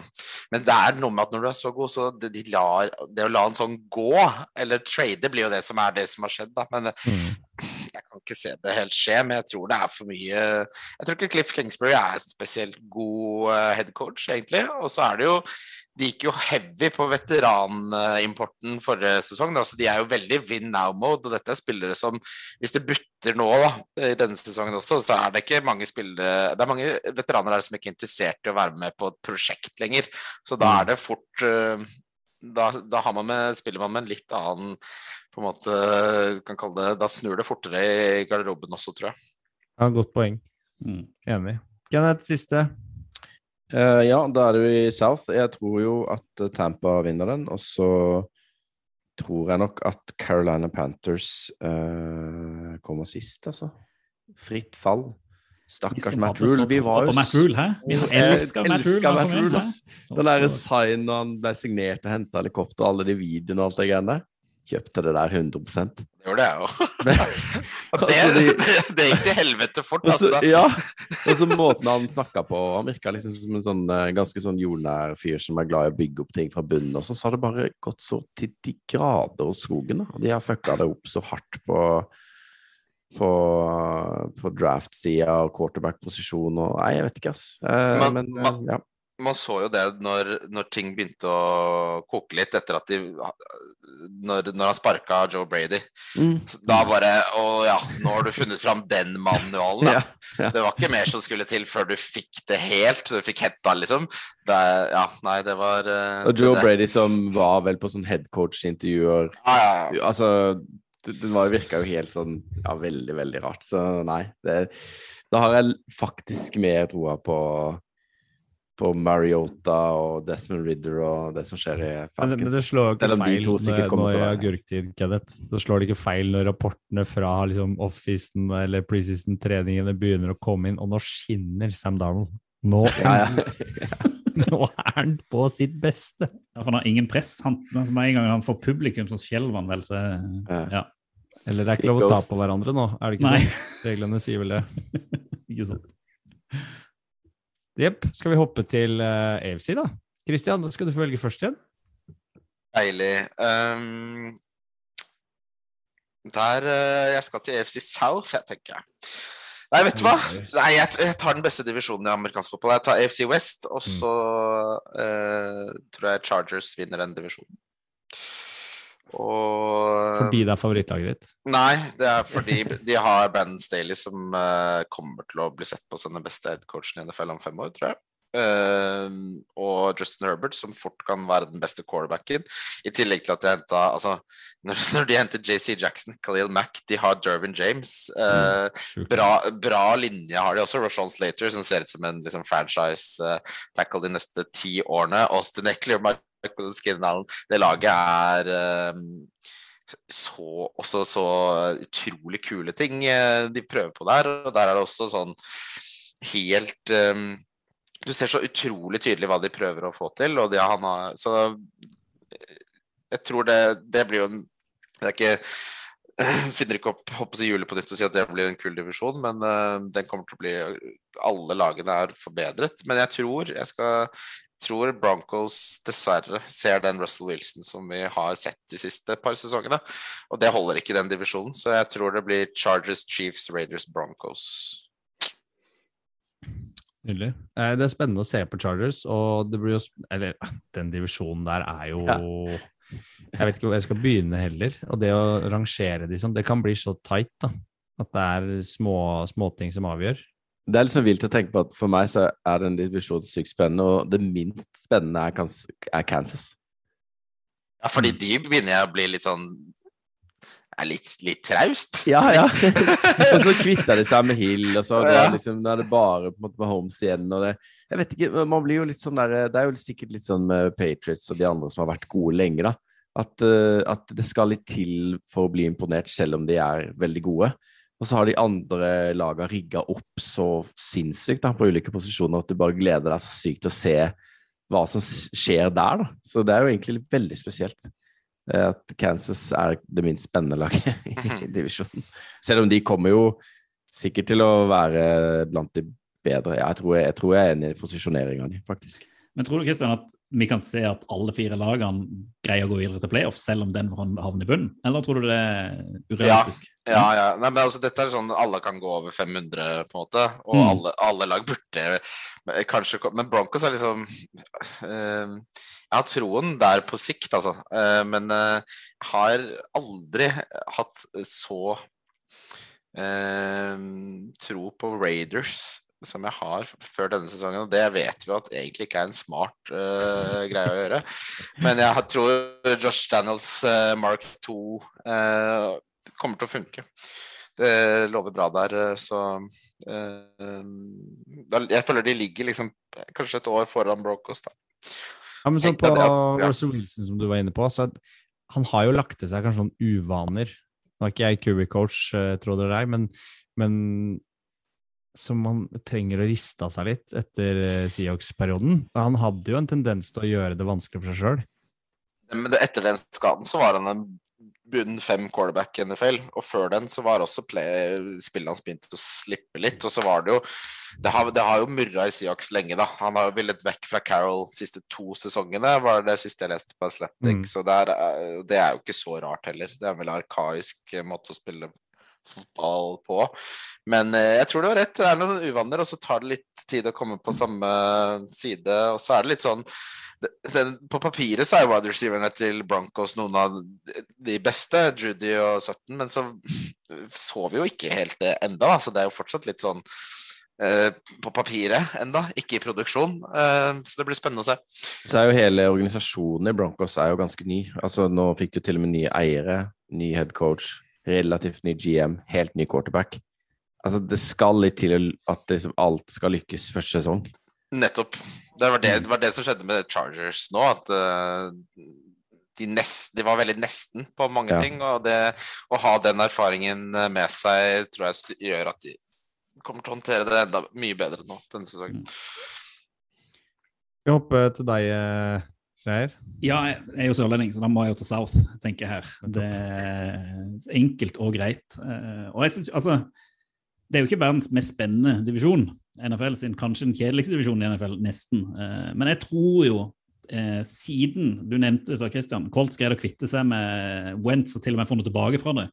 Men det er noe med at når du er så god, så det, de lar, det å la han sånn gå, eller trade, blir jo det som er det som har skjedd, da. Men Mm. jeg kan ikke se det helt skje, men jeg tror det er for mye Jeg tror ikke Cliff Kingsbury er en spesielt god uh, headcoach, egentlig. Og så er det jo De gikk jo heavy på veteranimporten forrige sesong. Da. Så de er jo veldig win now-mode. Og dette er spillere som Hvis det butter nå da, i denne sesongen også, så er det ikke mange spillere Det er mange veteraner der som ikke er interessert i å være med på et prosjekt lenger. Så da er det fort uh, da, da har man med, spiller man med en litt annen på en måte, kan kalle det, Da snur det fortere i garderoben også, tror jeg. Ja, godt poeng. Mm. Enig. Kenneth, siste. Eh, ja, da er det jo i South. Jeg tror jo at eh, Tampa vinner den, og så tror jeg nok at Carolina Panthers uh, kommer sist, altså. Fritt fall. Stakkars Matt Rule. Vi var jo Matt Rule, hæ? Vi elska Matt Rule. ass. Den derre signen sign når han ble signert og henta helikopter og alle de videoene og alt det greiene der. Kjøpte det der 100% Det gjorde jeg òg. Det, Altså, det, det gikk til helvete fort, altså. da. ja, og så måten han snakka på Han virka liksom som en sånn eh, ganske sånn jordnær fyr som er glad i å bygge opp ting fra bunnen. Og så har det bare gått så til de grader hos skogen. Og de har fucka det opp så hardt på på, på draft-sida og quarterback-posisjon og Nei, jeg vet ikke, ass. Eh, men, men eh, man- ja. Man så jo det når, når ting begynte å koke litt etter at de Når, når han sparka Joe Brady. Mm. Da bare Å ja, nå har du funnet fram den manualen, da. Ja, ja. Det var ikke mer som skulle til før du fikk det helt. Du fikk hetta, liksom. Det, ja, nei, det var eh, Og Joe det, Brady som var vel på sånn headcoach-intervjuer Ja, ja, ja. Altså, det, det var, virka jo helt sånn Ja, veldig, veldig rart. Så nei. Det, da har jeg faktisk mer troa på på Mariota og Desmond Ridder og det som skjer i det- Falcons. men det slår ikke Selv feil når- jeg har til i agurktid, Kenneth. Så slår det ikke feil når rapportene fra liksom, offseason eller preseason-treningene begynner å komme inn, og nå skinner Sam Darnold. Nå, Ja, ja. nå er han på sitt beste! Ja, for han har ingen press. Han, altså, med en gang han får publikum, så skjelver han vel. Så, Ja. ja. Eller det er ikke lov å ta på hverandre nå, er det ikke Nei. sånn? Reglene sier vel det. Ikke sant. Jepp. Skal vi hoppe til uh, AFC, da? Christian, da skal du få velge først igjen. Deilig. Um, der uh, Jeg skal til AFC South, jeg tenker jeg. Nei, vet du hva? Nei, jeg, jeg tar den beste divisjonen i amerikansk fotball. Jeg tar AFC West, og så uh, tror jeg Chargers vinner den divisjonen. Og Fordi det er favorittlaget ditt. Nei, det er fordi de har Brandon Staley som uh, kommer til å bli sett på som den beste headcoachen i NFL om fem år, tror jeg. Eh, og Justin Herbert, som fort kan være den beste quarterbacken. I tillegg til at de henta altså, når, de henter JC Jackson, Khalil Mack, de har Dervin James. Uh, bra, bra linje har de også. Roshan Slater, som ser ut som en liksom, franchise eh, tackle de neste ti årene. Austin Eckler, Michael Skinner Det laget er eh, så, også så utrolig kule ting eh, de prøver på der. Og der er det også sånn helt um, Du ser så utrolig tydelig hva de prøver å få til, og det han har Så jeg tror det, det blir jo en Det er ikke finner ikke opp håper jeg, hjulet på nytt og sier at det blir en kul divisjon, men uh, den kommer til å bli Alle lagene er forbedret. Men jeg tror jeg skal tror Broncos dessverre ser den Russell Wilson som vi har sett de siste par sesongene. Og det holder ikke i den divisjonen, så jeg tror det blir Chargers, Chiefs, Raiders, Broncos. Nydelig. Eh, det er spennende å se på Chargers, og det blir jo Eller den divisjonen der er jo ja. Jeg vet ikke hvor jeg skal begynne heller. Og det å rangere de sånn, det kan bli så tight, da. At det er små småting som avgjør. Det er liksom vilt å tenke på at for meg så er den divisjonen sykt spennende, og det minst spennende er, er Kansas. Ja, fordi de begynner jeg å bli litt sånn er litt, litt traust. Ja, ja. og så kvitter de seg med Hill, og så ja. liksom, er det bare på en måte med Holmes igjen. og det, jeg vet ikke, man blir jo litt sånn der, Det er jo sikkert litt sånn med Patriots og de andre som har vært gode lenge, da. At, uh, at det skal litt til for å bli imponert, selv om de er veldig gode. Og så har de andre laga rigga opp så sinnssykt da, på ulike posisjoner at du bare gleder deg så sykt til å se hva som skjer der. da. Så det er jo egentlig veldig spesielt eh, at Kansas er det minst spennende laget i mhm. divisjonen. Selv om de kommer jo sikkert til å være blant de bedre. Jeg tror jeg, jeg, tror jeg er enig i posisjoneringa di, faktisk. Men tror du Kristian, at vi kan se at alle fire lagene greier å gå videre til playoff, selv om den havner i bunnen? Eller tror du det er urealistisk? Ja, ja. ja. Nei, men altså, dette er sånn alle kan gå over 500, på en måte. Og mm. alle, alle, lag burde kanskje Men Broncos er liksom uh, Jeg har troen der på sikt, altså. Uh, men uh, har aldri hatt så tro på Raiders som jeg har før denne sesongen, og det vet vi at egentlig ikke er en smart uh, greie å gjøre. Men jeg tror Josh Daniels uh, Mark 2 uh, eh, kommer til å funke. Det lover bra der, så Jeg føler de ligger liksom kanskje et år foran Brocos, da. Ja, men sånn på ja. Russell Wilson, som du var inne på, så han har jo lagt til seg kanskje noen uvaner. Nå er ikke jeg QB-coach, tror dere det men, men som man trenger å riste av seg litt etter eh, Seahawks-perioden. Han hadde jo en tendens til å gjøre det vanskelig for seg sjøl. Men etter den skaden så var han en bunn fem quarterback i NFL, og før den så var også spillet hans begynt å slippe litt. Og så var det jo Det har, det har jo murra i Seahawks lenge, da. Han har jo villet vekk fra Carol de siste to sesongene, var det siste jeg leste på Athletic. Mm. Så det er, det er, jo ikke så rart heller. Det er en arkaisk måte å spille fotball på. Men eh, jeg tror du har rett, det er noen uvaner, og så tar det litt tid å komme på samme side. Og så er det litt sånn den, På papiret så er wide receiverne til Broncos noen av de beste, Judy og Sutton, men så så vi jo ikke helt det enda, så det er jo fortsatt litt sånn Uh, på papiret enda, ikke i produksjon. Uh, så det blir spennende å se. Så er jo hele organisasjonen i Broncos er jo ganske ny. Altså Nå fikk du til og med nye eiere, ny head coach, relativt ny GM, helt ny quarterback. Altså, det skal litt til at liksom alt skal lykkes første sesong. Nettopp. Det var det, det, var det som skjedde med Chargers nå. At uh, de, nest, de, var veldig nesten på mange ja. ting. Og det, å ha den erfaringen med seg tror jeg gjør at de kommer til å håndtere det enda mye bedre nå denne sesongen. Vi hopper til deg, Geir? Ja, jeg er jo sørlending, så da må jeg jo til South, tenker jeg her. Det er enkelt og greit. Eh, og jeg synes, altså, Det er jo ikke verdens mest spennende divisjon, NFL sin, kanskje den kjedeligste divisjonen i NFL, nesten. Eh, men jeg tror jo, eh, siden du nevnte sa Christian, Colts greide å kvitte seg med Wentz og til og med få noe tilbake fra det,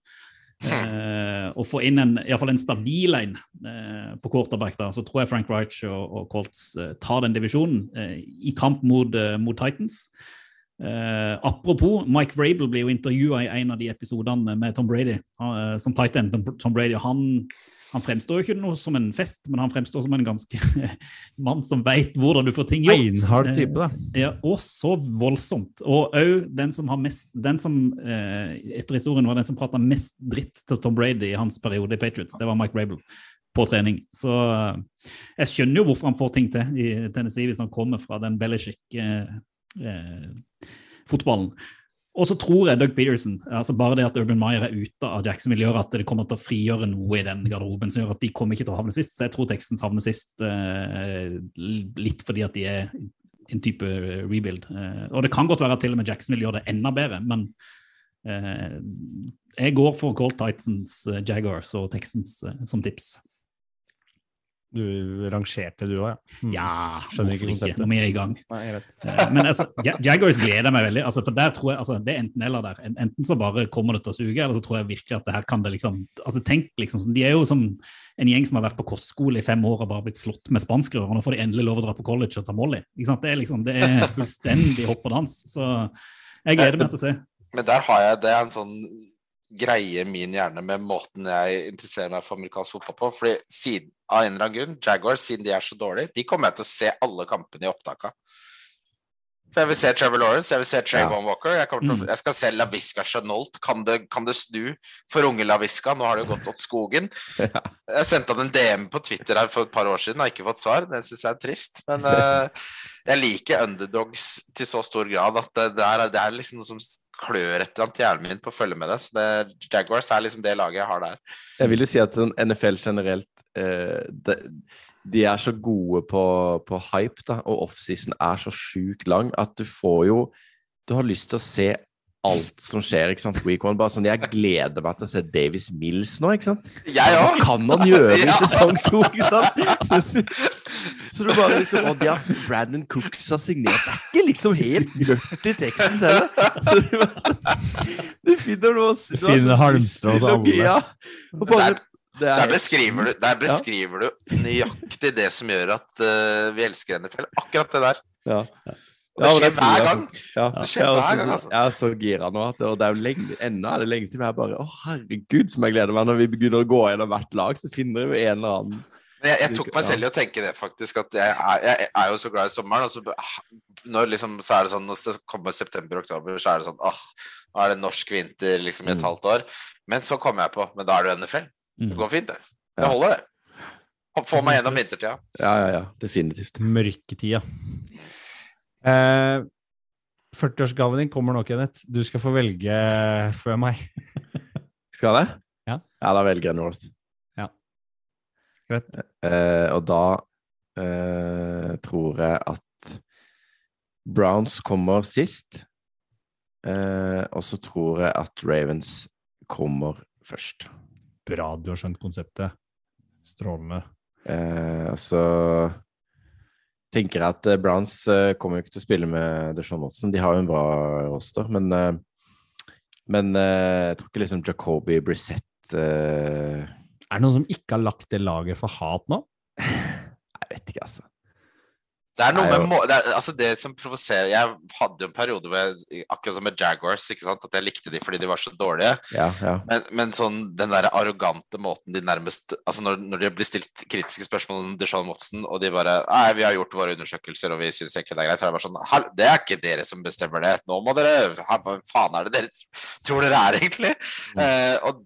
Eh, og få inn en, i fall en stabil en eh, på quarterback, da, så tror jeg Frank Reich og, og Colts eh, tar den divisjonen eh, i kamp mot, eh, mot Titans. Eh, apropos, Mike Vrabel blir jo intervjua i en av de episodene med Tom Brady som tight end. Tom Brady, han han fremstår jo ikke noe som en fest, men han fremstår som en ganske mann som veit hvordan du får ting gjort. Einhard type, da. Eh, ja, Og så voldsomt. Og òg den som har mest Den som eh, etter historien var den som prata mest dritt til Tom Brady i hans periode i Patriots, det var Mike Rabel på trening. Så eh, jeg skjønner jo hvorfor han får ting til i Tennessee hvis han kommer fra den Belichick-fotballen. Og så tror jeg Doug Peterson, altså bare det at Urban Meyer er ute av Jacksonville, gjør at det kommer til å frigjøre noe i den garderoben som gjør at de kommer ikke til å havne sist. Så jeg tror Texans havner sist eh, litt fordi at de er en type rebuild. Eh, og det kan godt være at til og med Jacksonville gjør det enda bedre, men eh, jeg går for Colt Titans, Jaguars og Texans eh, som tips. Du rangerte du òg, ja? Mm. Ja, Skjønner ikke hvorfor ikke? konseptet. Vi er i gang. Nei, jeg vet. Eh, Men altså, Ja- Jaguars gleder meg veldig. Altså, for der tror jeg, altså, Det er enten eller der. Enten så bare kommer det til å suge, eller så tror jeg virkelig at det her kan det liksom altså Tenk liksom, De er jo som en gjeng som har vært på kostskole i fem år og bare blitt slått med spanskrører. og nå får de endelig lov å dra på college og ta Molly. Ikke sant? Det er liksom, det er fullstendig hopp og dans. Så jeg gleder meg til å se. Men der har jeg Det er en sånn greie min hjerne med måten jeg interesserer meg for amerikansk fotball på. Fordi siden, av en eller annen grunn, Jaguars, siden de er så dårlige, de kommer jeg til å se alle kampene i opptaka. For jeg vil se Trevor Lawrence, jeg vil se Trayvon Walker. Jeg, kommer til, Mm. jeg skal se LaVisca Chenault. Kan det, kan det snu for unge LaVisca? Nå har det jo gått åt skogen. Jeg sendte han en DM på Twitter her for et par år siden, har ikke fått svar. Det syns jeg er trist. Men uh, jeg liker underdogs til så stor grad at det, det, er, det er liksom noe som klør et eller annet i hjernen min på å følge med det. Så det, Jaguars er liksom det laget jeg har der. Jeg vil jo si at NFL generelt eh, de, de er så gode på, på hype, da, og offseason er så sjukt lang at du får jo Du har lyst til å se alt som skjer, ikke sant? Week one. Bare sånn, jeg gleder meg til å se Davis Mills nå, ikke sant? Jeg Hva òg! kan han gjøre i sesong to, ikke sant? Så du bare liksom Og de har Brandon Cooks har signert. Det er ikke liksom helt mørkt i teksten ser du, sånn- du finner noe Du finner halmstrå hos alle. Ja. Og bare, Der- det er Der beskriver, du, der beskriver du nøyaktig det som gjør at uh, vi elsker NFL. Akkurat det der. Ja. Og det Ja, skjer det hver gang. Ja, Det skjer er hver også gang, altså. jeg er så gira nå. At, og det er jo lenge, ennå er det lenge til. Jeg bare Å, herregud, som jeg gleder meg når vi begynner å gå gjennom hvert lag. Så finner vi en eller annen Men jeg, jeg tok meg selv i å tenke det, faktisk. At jeg er, jeg er jo så glad i sommeren. Og så, når liksom, så er det sånn, når det kommer september-oktober, så er det sånn åh, nå er det norsk vinter liksom i et Mm. halvt år. Men så kommer jeg på Men da er det jo NFL. Det Mm. går fint, det. Det holder, det. Få meg gjennom vintertida. Ja, ja, ja. Definitivt. Mørketida. Eh, 40-årsgaven din kommer nå, Kenneth. Du skal få velge før meg. Skal jeg det? Ja. Ja, da velger jeg North. Greit. Eh, og da eh, tror jeg at Browns kommer sist. Eh, og så tror jeg at Ravens kommer først. Bra du har skjønt konseptet. Strålende. Eh, og så tenker jeg at eh, Browns eh, kommer jo ikke til å spille med Deshaun Watson. De har jo en bra roster, men eh, Men jeg tror ikke liksom Jacobi Brissett Er det noen som ikke har lagt det laget for hat nå? Jeg vet ikke, altså. Det er noe med må det, er, altså det som provoserer Jeg hadde jo en periode med, akkurat som med Jaguars, ikke sant, at jeg likte de fordi de var så dårlige. Ja, ja. Men, men sånn den der arrogante måten de nærmest Altså når, når de blir stilt kritiske spørsmål om Deshaun Watson, og de bare Nei, vi har gjort våre undersøkelser, og vi syns egentlig det er greit. Så er det bare sånn Det er ikke dere som bestemmer det. Nå må dere Hva faen er det dere tror dere er, egentlig? Eh, og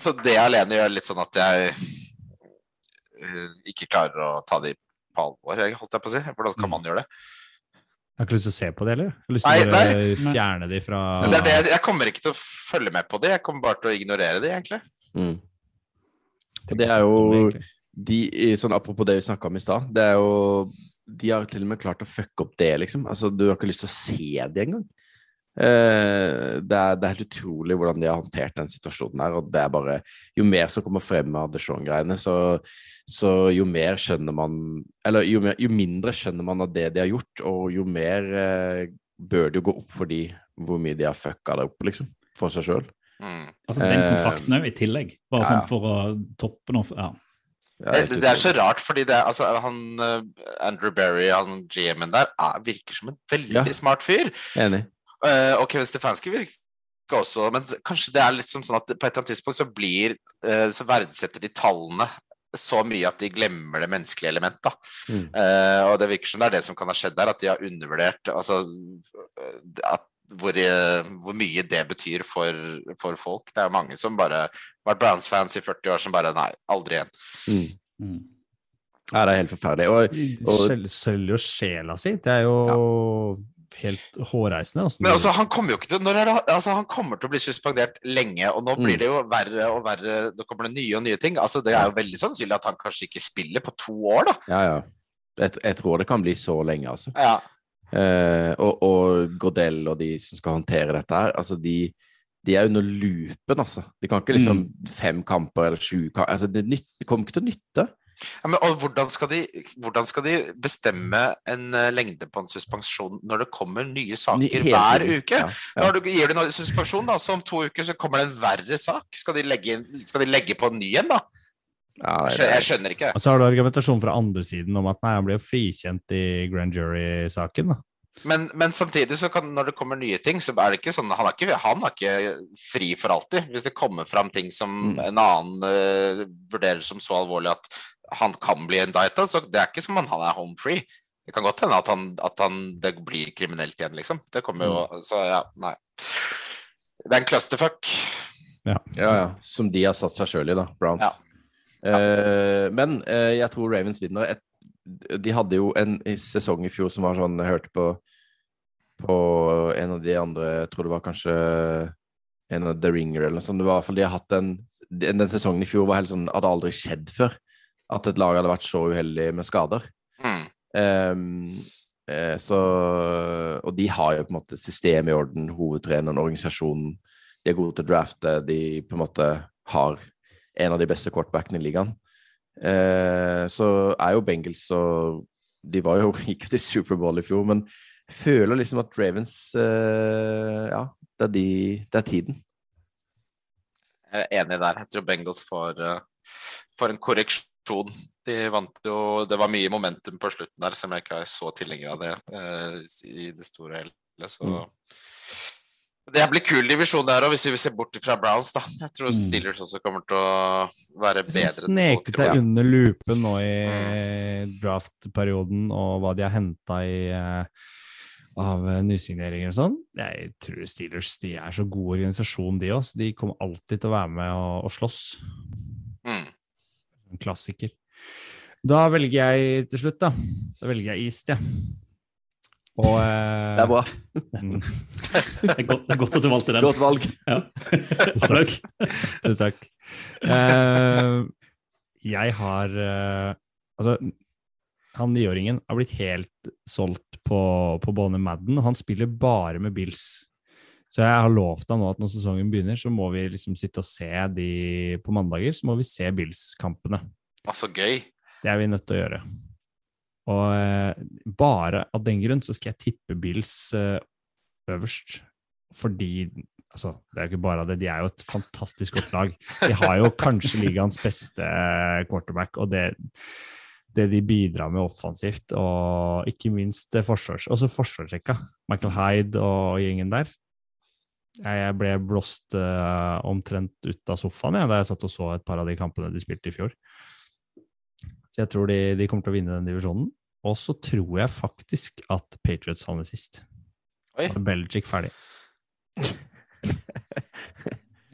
så det alene gjør litt sånn at jeg eh, ikke klarer å ta de på alvor, jeg- holdt jeg på å si. Hvordan kan man gjøre det? Jeg har ikke lyst til å se på det heller. Jeg har lyst Nei, til å nei. fjerne de fra det er det, jeg- jeg kommer ikke til å følge med på det, jeg kommer bare til å ignorere det, egentlig. Mm. Det er jo- De, sånn Apropos det vi snakka om i stad. Det er jo De har til og med klart å fucke opp det, liksom. Altså, du har ikke lyst til å se det engang. Eh, det, er, det er helt utrolig hvordan de har håndtert den situasjonen her. Og det er bare Jo mer som kommer frem av Deshaun-greiene, så, så jo mer skjønner man Eller jo, mer, jo mindre skjønner man av det de har gjort, og jo mer eh, bør det jo gå opp for de hvor mye de har fucka det opp, liksom. For seg sjøl. Mm. Altså Den Eh, kontrakten òg, i tillegg. Bare ja, sånn for å toppe noe. Ja. Det, det er så rart, fordi det, altså, han, Andrew Berry, han GM-en der, er, virker som en veldig Ja. smart fyr. Enig. Eh, og Kevin Stefanski virker også Men kanskje det er litt som sånn at på et eller annet tidspunkt så blir uh, Så verdsetter de tallene så mye at de glemmer det menneskelige element. da. Mm. Uh, og det virker som det er det som kan ha skjedd der, at de har undervurdert altså, at, hvor, hvor mye det betyr for, for folk. Det er mange som bare har vært Browns-fans i 40 år som bare Nei, aldri igjen. Mm. Mm. Ja, det er helt forferdelig. Og, og- selger jo sjela si. Det er jo helt hårreisende. hvordan Men altså, han kommer jo ikke til det, altså, Han kommer til å bli suspendert lenge, og nå blir Mm. det jo verre og verre. Nå kommer det nye og nye ting. Altså, Det er jo veldig sannsynlig at han kanskje ikke spiller på to år, da. Ja, ja. Jeg, jeg tror det kan bli så lenge, altså. Ja. Eh, og, og Godell og de som skal håndtere dette her, altså de, de er under loopen, altså. De kan ikke liksom fem kamper eller sju kamper altså, det, nytt, det kommer ikke til å nytte. Ja, men, hvordan skal, de, hvordan skal de bestemme en eh, lengde på en suspensjon når det kommer nye saker hele hver uke? Ja, ja. Når du, gir du en suspensjon, da, så om to uker så kommer det en verre sak. Skal de legge, skal de legge på en ny en, da? Ja, Jeg skjønner, ikke. Og så har du argumentasjon fra andre siden om at nei, han ble jo frikjent i grand jury-saken. da. Men, men samtidig, så kan, når det kommer nye ting, så er det ikke sånn Han er ikke, han er ikke fri for alltid. Hvis det kommer fram ting som Mm. en annen uh, vurderer som så alvorlig at han kan bli indicta, så det er ikke som om han er home free. Det kan godt hende at, han, at han, det blir kriminelt igjen, liksom. Det kommer jo Mm. Så ja, nei. Det er en clusterfuck. Ja, ja. Som de har satt seg sjøl i, da. Browns. Ja. Eh, men eh, jeg tror Ravens vinner. Et, de hadde jo en sesong i fjor som var sånn Jeg hørte på, på en av de andre Jeg tror det var kanskje en av The Ringer eller noe sånt. Det var i hvert fall de har hatt en den sesongen i fjor var helt sånn Hadde aldri skjedd før. At et lag hadde vært så uheldig med skader. Mm. Ehm, eh, så, og de har jo på en måte systemet i orden, hovedtreneren, organisasjonen. De er gode til å drafte, de på en måte har en av de beste quarterbackene i ligaen. Eh, så er jo Bengals og De var jo ikke til Superbowl i fjor, men jeg føler liksom at Ravens eh, Ja, det er, de, det er tiden. Jeg er enig der. Jeg tror Bengals får, eh, får en korreksjon. De vant jo Det var mye momentum på slutten der, som jeg ikke er så tilhenger av det eh, i det store og hele. Så Mm. Det blir kul divisjon der òg, hvis vi ser bort fra Browns, da. Jeg tror Mm. Steelers også kommer til å være bedre. folk sneket seg under lupen nå i draft-perioden, og hva de har henta i eh, av nysigneringer og sånn. Jeg tror Steelers de er så god organisasjon, de òg. De kommer alltid til å være med og, og slåss. En klassiker. Da velger jeg til slutt, da. Da velger jeg East, jeg. Og eh, Det er bra. Det er godt, det er godt at du valgte den. Godt valg. Ja. Applaus. Tusen takk. Eh, jeg har eh, Altså, han niåringen har blitt helt solgt på, på Bone Madden. Han spiller bare med Bills. Så jeg har lovt deg nå at når sesongen begynner, så må vi liksom sitte og se de på mandager. Så må vi se Bills-kampene. Altså gøy. Det er vi nødt til å gjøre. Og eh, bare av den grunn så skal jeg tippe Bills eh, øverst. Fordi altså, det er jo ikke bare det, de er jo et fantastisk godt lag. De har jo kanskje ligaens beste eh, quarterback, og det, det de bidrar med offensivt, og ikke minst forsvars... Også forsvarsrekka. Michael Hyde og gjengen der. Jeg ble blåst uh, omtrent ut av sofaen jeg, da jeg satt og så et par av de kampene de spilte i fjor. Så jeg tror de, de kommer til å vinne den divisjonen. Og så tror jeg faktisk at Patriots havner sist. Oi. Da er Belichick ferdig.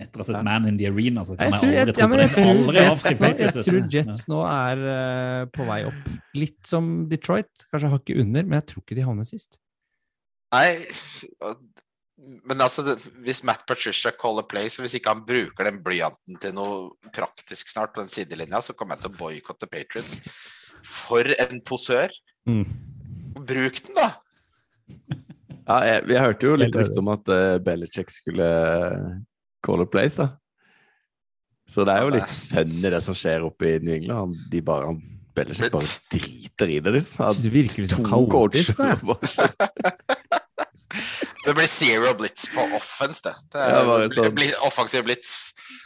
Etter å ha sett Man in the Arena, så kan Jeg jeg, tror, jeg, aldri tro på det. jeg tror Jets, nå, jeg tror. Jets nå er uh, på vei opp. Litt som Detroit, kanskje hakket under, men jeg tror ikke de havner sist. Nei, men altså, hvis Matt Patricia caller play, så hvis ikke han bruker den blyanten til noe praktisk snart på den sidelinja, så kommer jeg til å boikotte Patriots. For en posør! Mm. Bruk den, da! Ja, jeg, jeg hørte jo litt rykte om at uh, Belichick skulle eh, call a place, da. Så det er jo litt funny det som skjer oppe i New England. De bare, han, Belichick bare driter i det, liksom. Litt så To kaotisk. Det blir zero blitz på offense, det. Det, er, det, blir, sånn. blir offensiv blitz.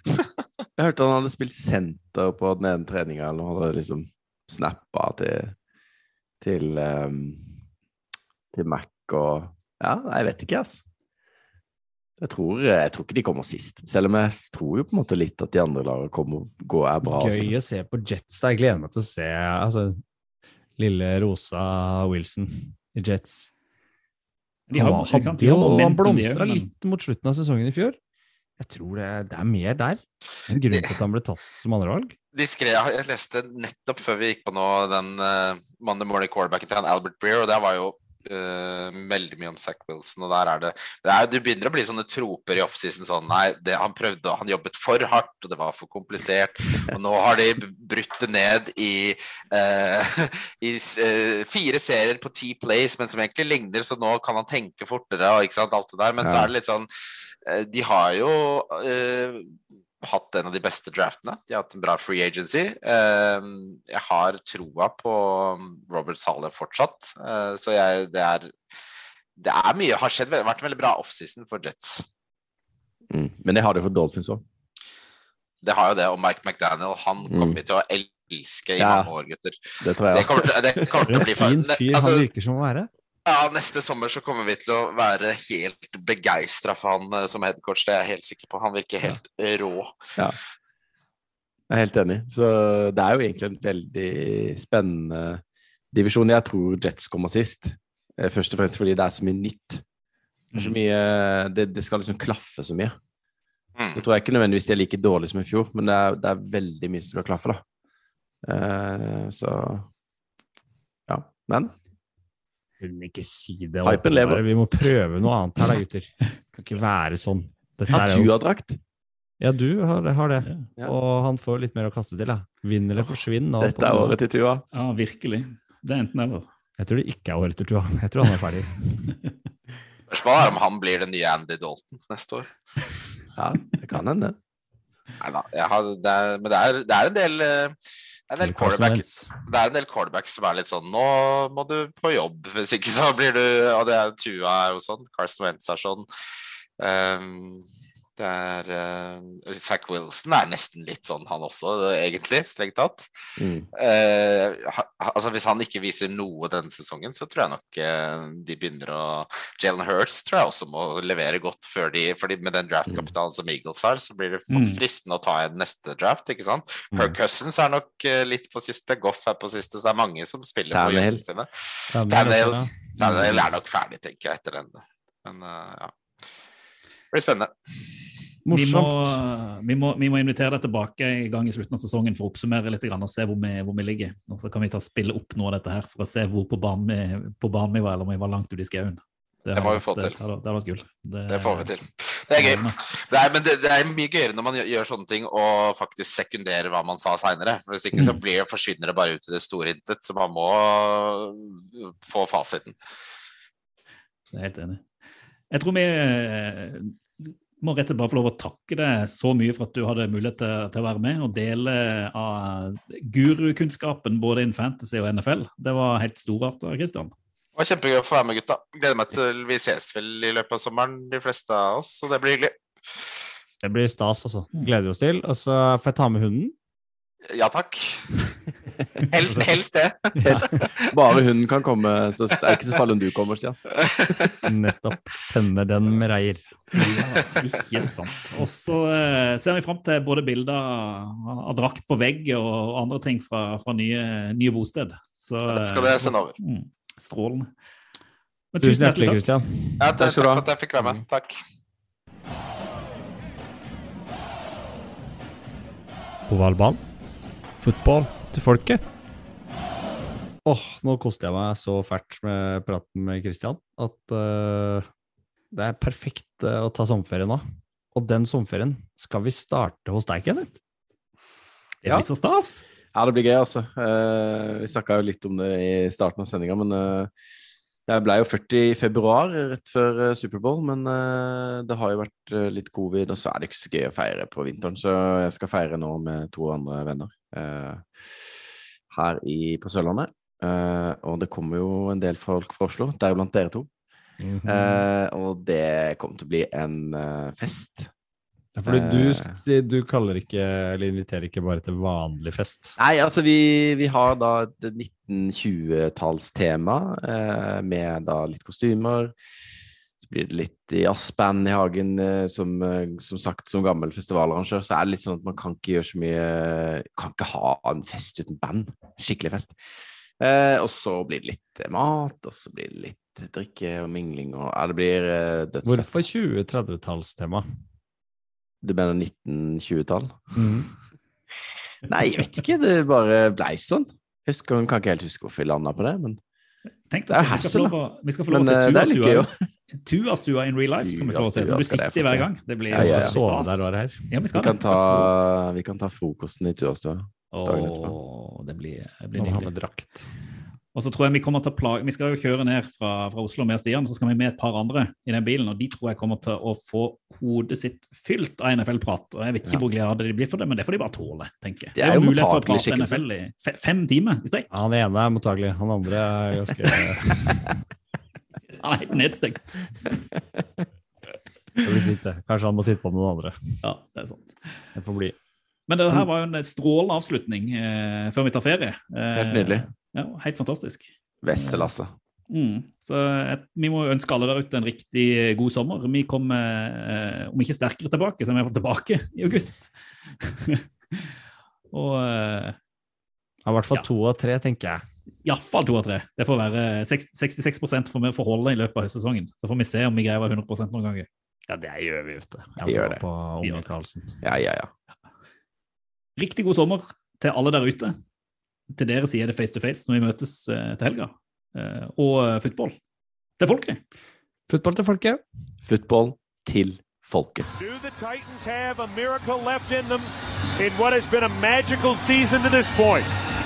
Jeg hørte han hadde spilt senter på den ene treninga, eller han hadde liksom snappa til til, um, til Mac og Ja, jeg vet ikke, altså. Jeg tror, jeg tror ikke de kommer sist, selv om jeg tror jo på en måte litt at de andre lagene kommer går er bra. altså. Gøy å se på Jets. Jeg gleder meg til å se altså, lille Rosa Wilson i Jets. De har, han, hadde de har han blomstra men- litt mot slutten av sesongen i fjor. Jeg tror det, det er mer der. En grunn til at han ble tatt som andrevalg. Jeg leste nettopp før vi gikk på nå den uh, Monday Morning Quarterbacken til han Albert Breer, og det var jo eh, veldig mye om Zack Wilson, og der er det, det er, Du begynner å bli sånne troper i offseason sånn Nei, det, han prøvde, han jobbet for hardt, og det var for komplisert. Og nå har de brutt det ned i, uh, i uh, fire serier på ti plays, men som egentlig ligner, så nå kan han tenke fortere og ikke sant, alt det der. Men så er det litt sånn De har jo hatt en av de beste draftene. De har hatt en bra free agency. Eh, jeg har troa på Robert Saleh fortsatt, eh, så jeg, det er det er mye har skjedd. Det har vært en veldig bra offseason for Jets. Mm. Men det har det for Dolphins òg. Det har jo det. Og Mike McDaniel, han kommer Mm. til å elske i Ja. mange år, gutter. Det tror Det kommer til, det kommer til å bli fin fyr altså, han virker som å være. Ja, Neste sommer så kommer vi til å være helt begeistra for han eh, som headcoach. Det er jeg helt sikker på. Han virker helt ja. rå. Jeg er helt enig. Så det er jo egentlig en veldig spennende divisjon. Jeg tror Jets kommer sist. Eh, Først og fremst fordi det er så mye nytt. Det, så mye, det, det skal liksom klaffe så mye. Det tror jeg ikke nødvendigvis de er like dårlige som i fjor, men det er, det er veldig mye som skal klaffe, da. Uh, så Ja. Men De ikke si det? Hypen lever. Vi må prøve noe annet her da, gutter. Det kan ikke være sånn. Dette har er Tua drakt? Ja, du har, har det. Ja. Og han får litt mer å kaste til. da. Vinn eller forsvinn. og Dette er året til Tua. Ja, virkelig. Det er enten eller. Jeg tror det ikke er året til Tua. Jeg tror han er ferdig. Spørsmålet er om han blir den nye Andy Dalton neste år. Ja, det kan hende. Nei da. det Men det er, det er en del er en del Wentz. det er en del quarterbacks som er litt sånn Nå må du på jobb, hvis ikke så blir du Og det er Tua er jo sånn. Carson Wentz er sånn. Ehm, det er uh, Zack Wilson er nesten litt sånn, han også, egentlig, strengt tatt. Mm. Uh, ha, altså Hvis han ikke viser noe denne sesongen, så tror jeg nok uh, de begynner å Jalen Hurts tror jeg også må levere godt før de fordi med den draftkapitalen som Eagles har, så blir det Mm. fristende å ta en neste draft, ikke sant? Mm. Kirk Cousins er nok eh, litt på siste, Goff er på siste, så det er mange som spiller på Tannehill. jobbene sine. Daniel, Daniel, er nok ferdig, tenker jeg, etter den. Men uh, ja. Det blir spennende. Vi må, vi, må, vi må invitere deg tilbake i gang i slutten av sesongen for å oppsummere litt og se hvor vi, hvor vi ligger. Og så kan vi ta spille opp noe av dette her for å se hvor på banen vi, på banen vi var, eller om vi var langt ute i skauen. Det må vi få til. det, hadde- det vært gull. Det får vi til. Det er gøy. Det er, men det, det er mye gøyere når man gjør, gjør sånne ting og faktisk sekunderer hva man sa seinere. Hvis ikke så Mm. blir, forsvinner det bare ut i det store intet. Så man må få fasiten. Jeg er helt enig. Jeg tror vi eh, må rett og slett bare få lov å takke deg så mye for at du hadde mulighet til, til å være med og dele av gurukunnskapen både innen fantasy og NFL. Det var helt storartet, Kristian. Det var kjempegøy å få være med, gutta. Gleder meg til vi ses vel i løpet av sommeren, de fleste av oss. Så det blir hyggelig. Det blir stas, altså. Mm. Gleder oss til. Og så får jeg ta med hunden. Ja takk. Helst, helst det. Bare hunden kan komme, så er det ikke så farlig om du kommer, Stian. Nettopp. Sender den med reier. Ja, ikke sant. Og så eh, ser vi fram til både bilder av, drakt på vegg og andre ting fra, fra nye, nye bosted. Så, Det skal dere sende over. Mm, strålende. Men Tusen hjertelig, Kristian. Ja, Takk takk skal du ha. for at jeg fikk være med. Takk. Ovalbanen. Fotball til folket. Åh, nå koste jeg meg så fælt med praten med Christian at uh, det er perfekt uh, å ta sommerferie nå. Og den sommerferien skal vi starte hos deg, Kenneth. Det blir så stas. Ja, det blir gøy, altså. Uh, vi snakka jo litt om det i starten av sendinga, men jeg ble jo 40 i februar, rett før Superbowl. Men det har jo vært litt covid, og så er det ikke så gøy å feire på vinteren. Så jeg skal feire nå med to andre venner her i, på Sørlandet. Eh, og det kommer jo en del folk fra Oslo, deriblant dere to. Mhm. Eh, og det kommer til å bli en eh, fest. Ja, fordi eh, du, du kaller ikke, eller inviterer ikke bare til vanlig fest. Nei, altså vi, vi har da et 1920-tallstema eh, med da litt kostymer. Så blir det litt i jazzband i hagen. Eh, som, eh, som sagt, som gammel festivalarrangør så er det litt sånn at man kan ikke gjøre så mye Kan ikke ha en fest uten band. Skikkelig fest. Eh, og så blir det litt mat, og så blir det litt drikke og mingling og Ja, det blir eh, dødsfett. Hvorfor 20-30-tallstema? Du mener 1920-tall? Mhm. Nei, jeg vet ikke. Det bare blei sånn. Husker, kan ikke helt huske hvorfor vi landa på det, men Tenk Det er lov å, vi skal få lov Men å eh, se er jo. Tuastua in real life. skal vi få se, så du sitter hver gang. Det blir Ja, ja, ja. det blir Sove stas. der. Ja, vi Vi kan ta, vi kan ta frokosten i Tuastua. dagen etterpå. det blir, det blir nydelig. med drakt. Og så tror jeg Vi kommer til å plage, vi skal jo kjøre ned fra, fra Oslo med Stian, så skal vi med et par andre i den bilen. og De tror jeg kommer til å få hodet sitt fylt av NFL-prat. og Jeg vet ikke Ja. hvor glade de blir for det, men det får de bare tåle. tenker jeg. Det er jo mulighet for å prate. NFL i fem timer i strekk. Han ene er mottakelig, han andre er ganske Helt nedstengt. Det blir fint, det. Kanskje han må sitte på med noen andre. Ja, det er sant. Det får bli. Men det her var jo en strålende avslutning eh, før vi tar ferie. Eh, Helt nydelig. Ja, Helt fantastisk. Vesselasse. Mm. Så et, vi må ønske alle der ute en riktig god sommer. Vi kommer, eh, om ikke sterkere tilbake, så er vi iallfall tilbake i august. og eh, Ja, I hvert fall Ja. to av tre, tenker jeg. Iallfall to av tre. Det får være seks- 66 får vi forholde i løpet av høstsesongen. Så får vi se om vi greier å være 100% noen ganger. Ja, det gjør vi, vet du. Vi gjør det. På Vi gjør det. Karlsen. Ja, ja, ja. Riktig god sommer til alle der ute. Til dere sier det face to face når vi møtes eh, til helga. Eh, og eh, football. Til folket. Football til folket. Football til folket. Do the Titans have a miracle left in them in what has been a magical season to this point?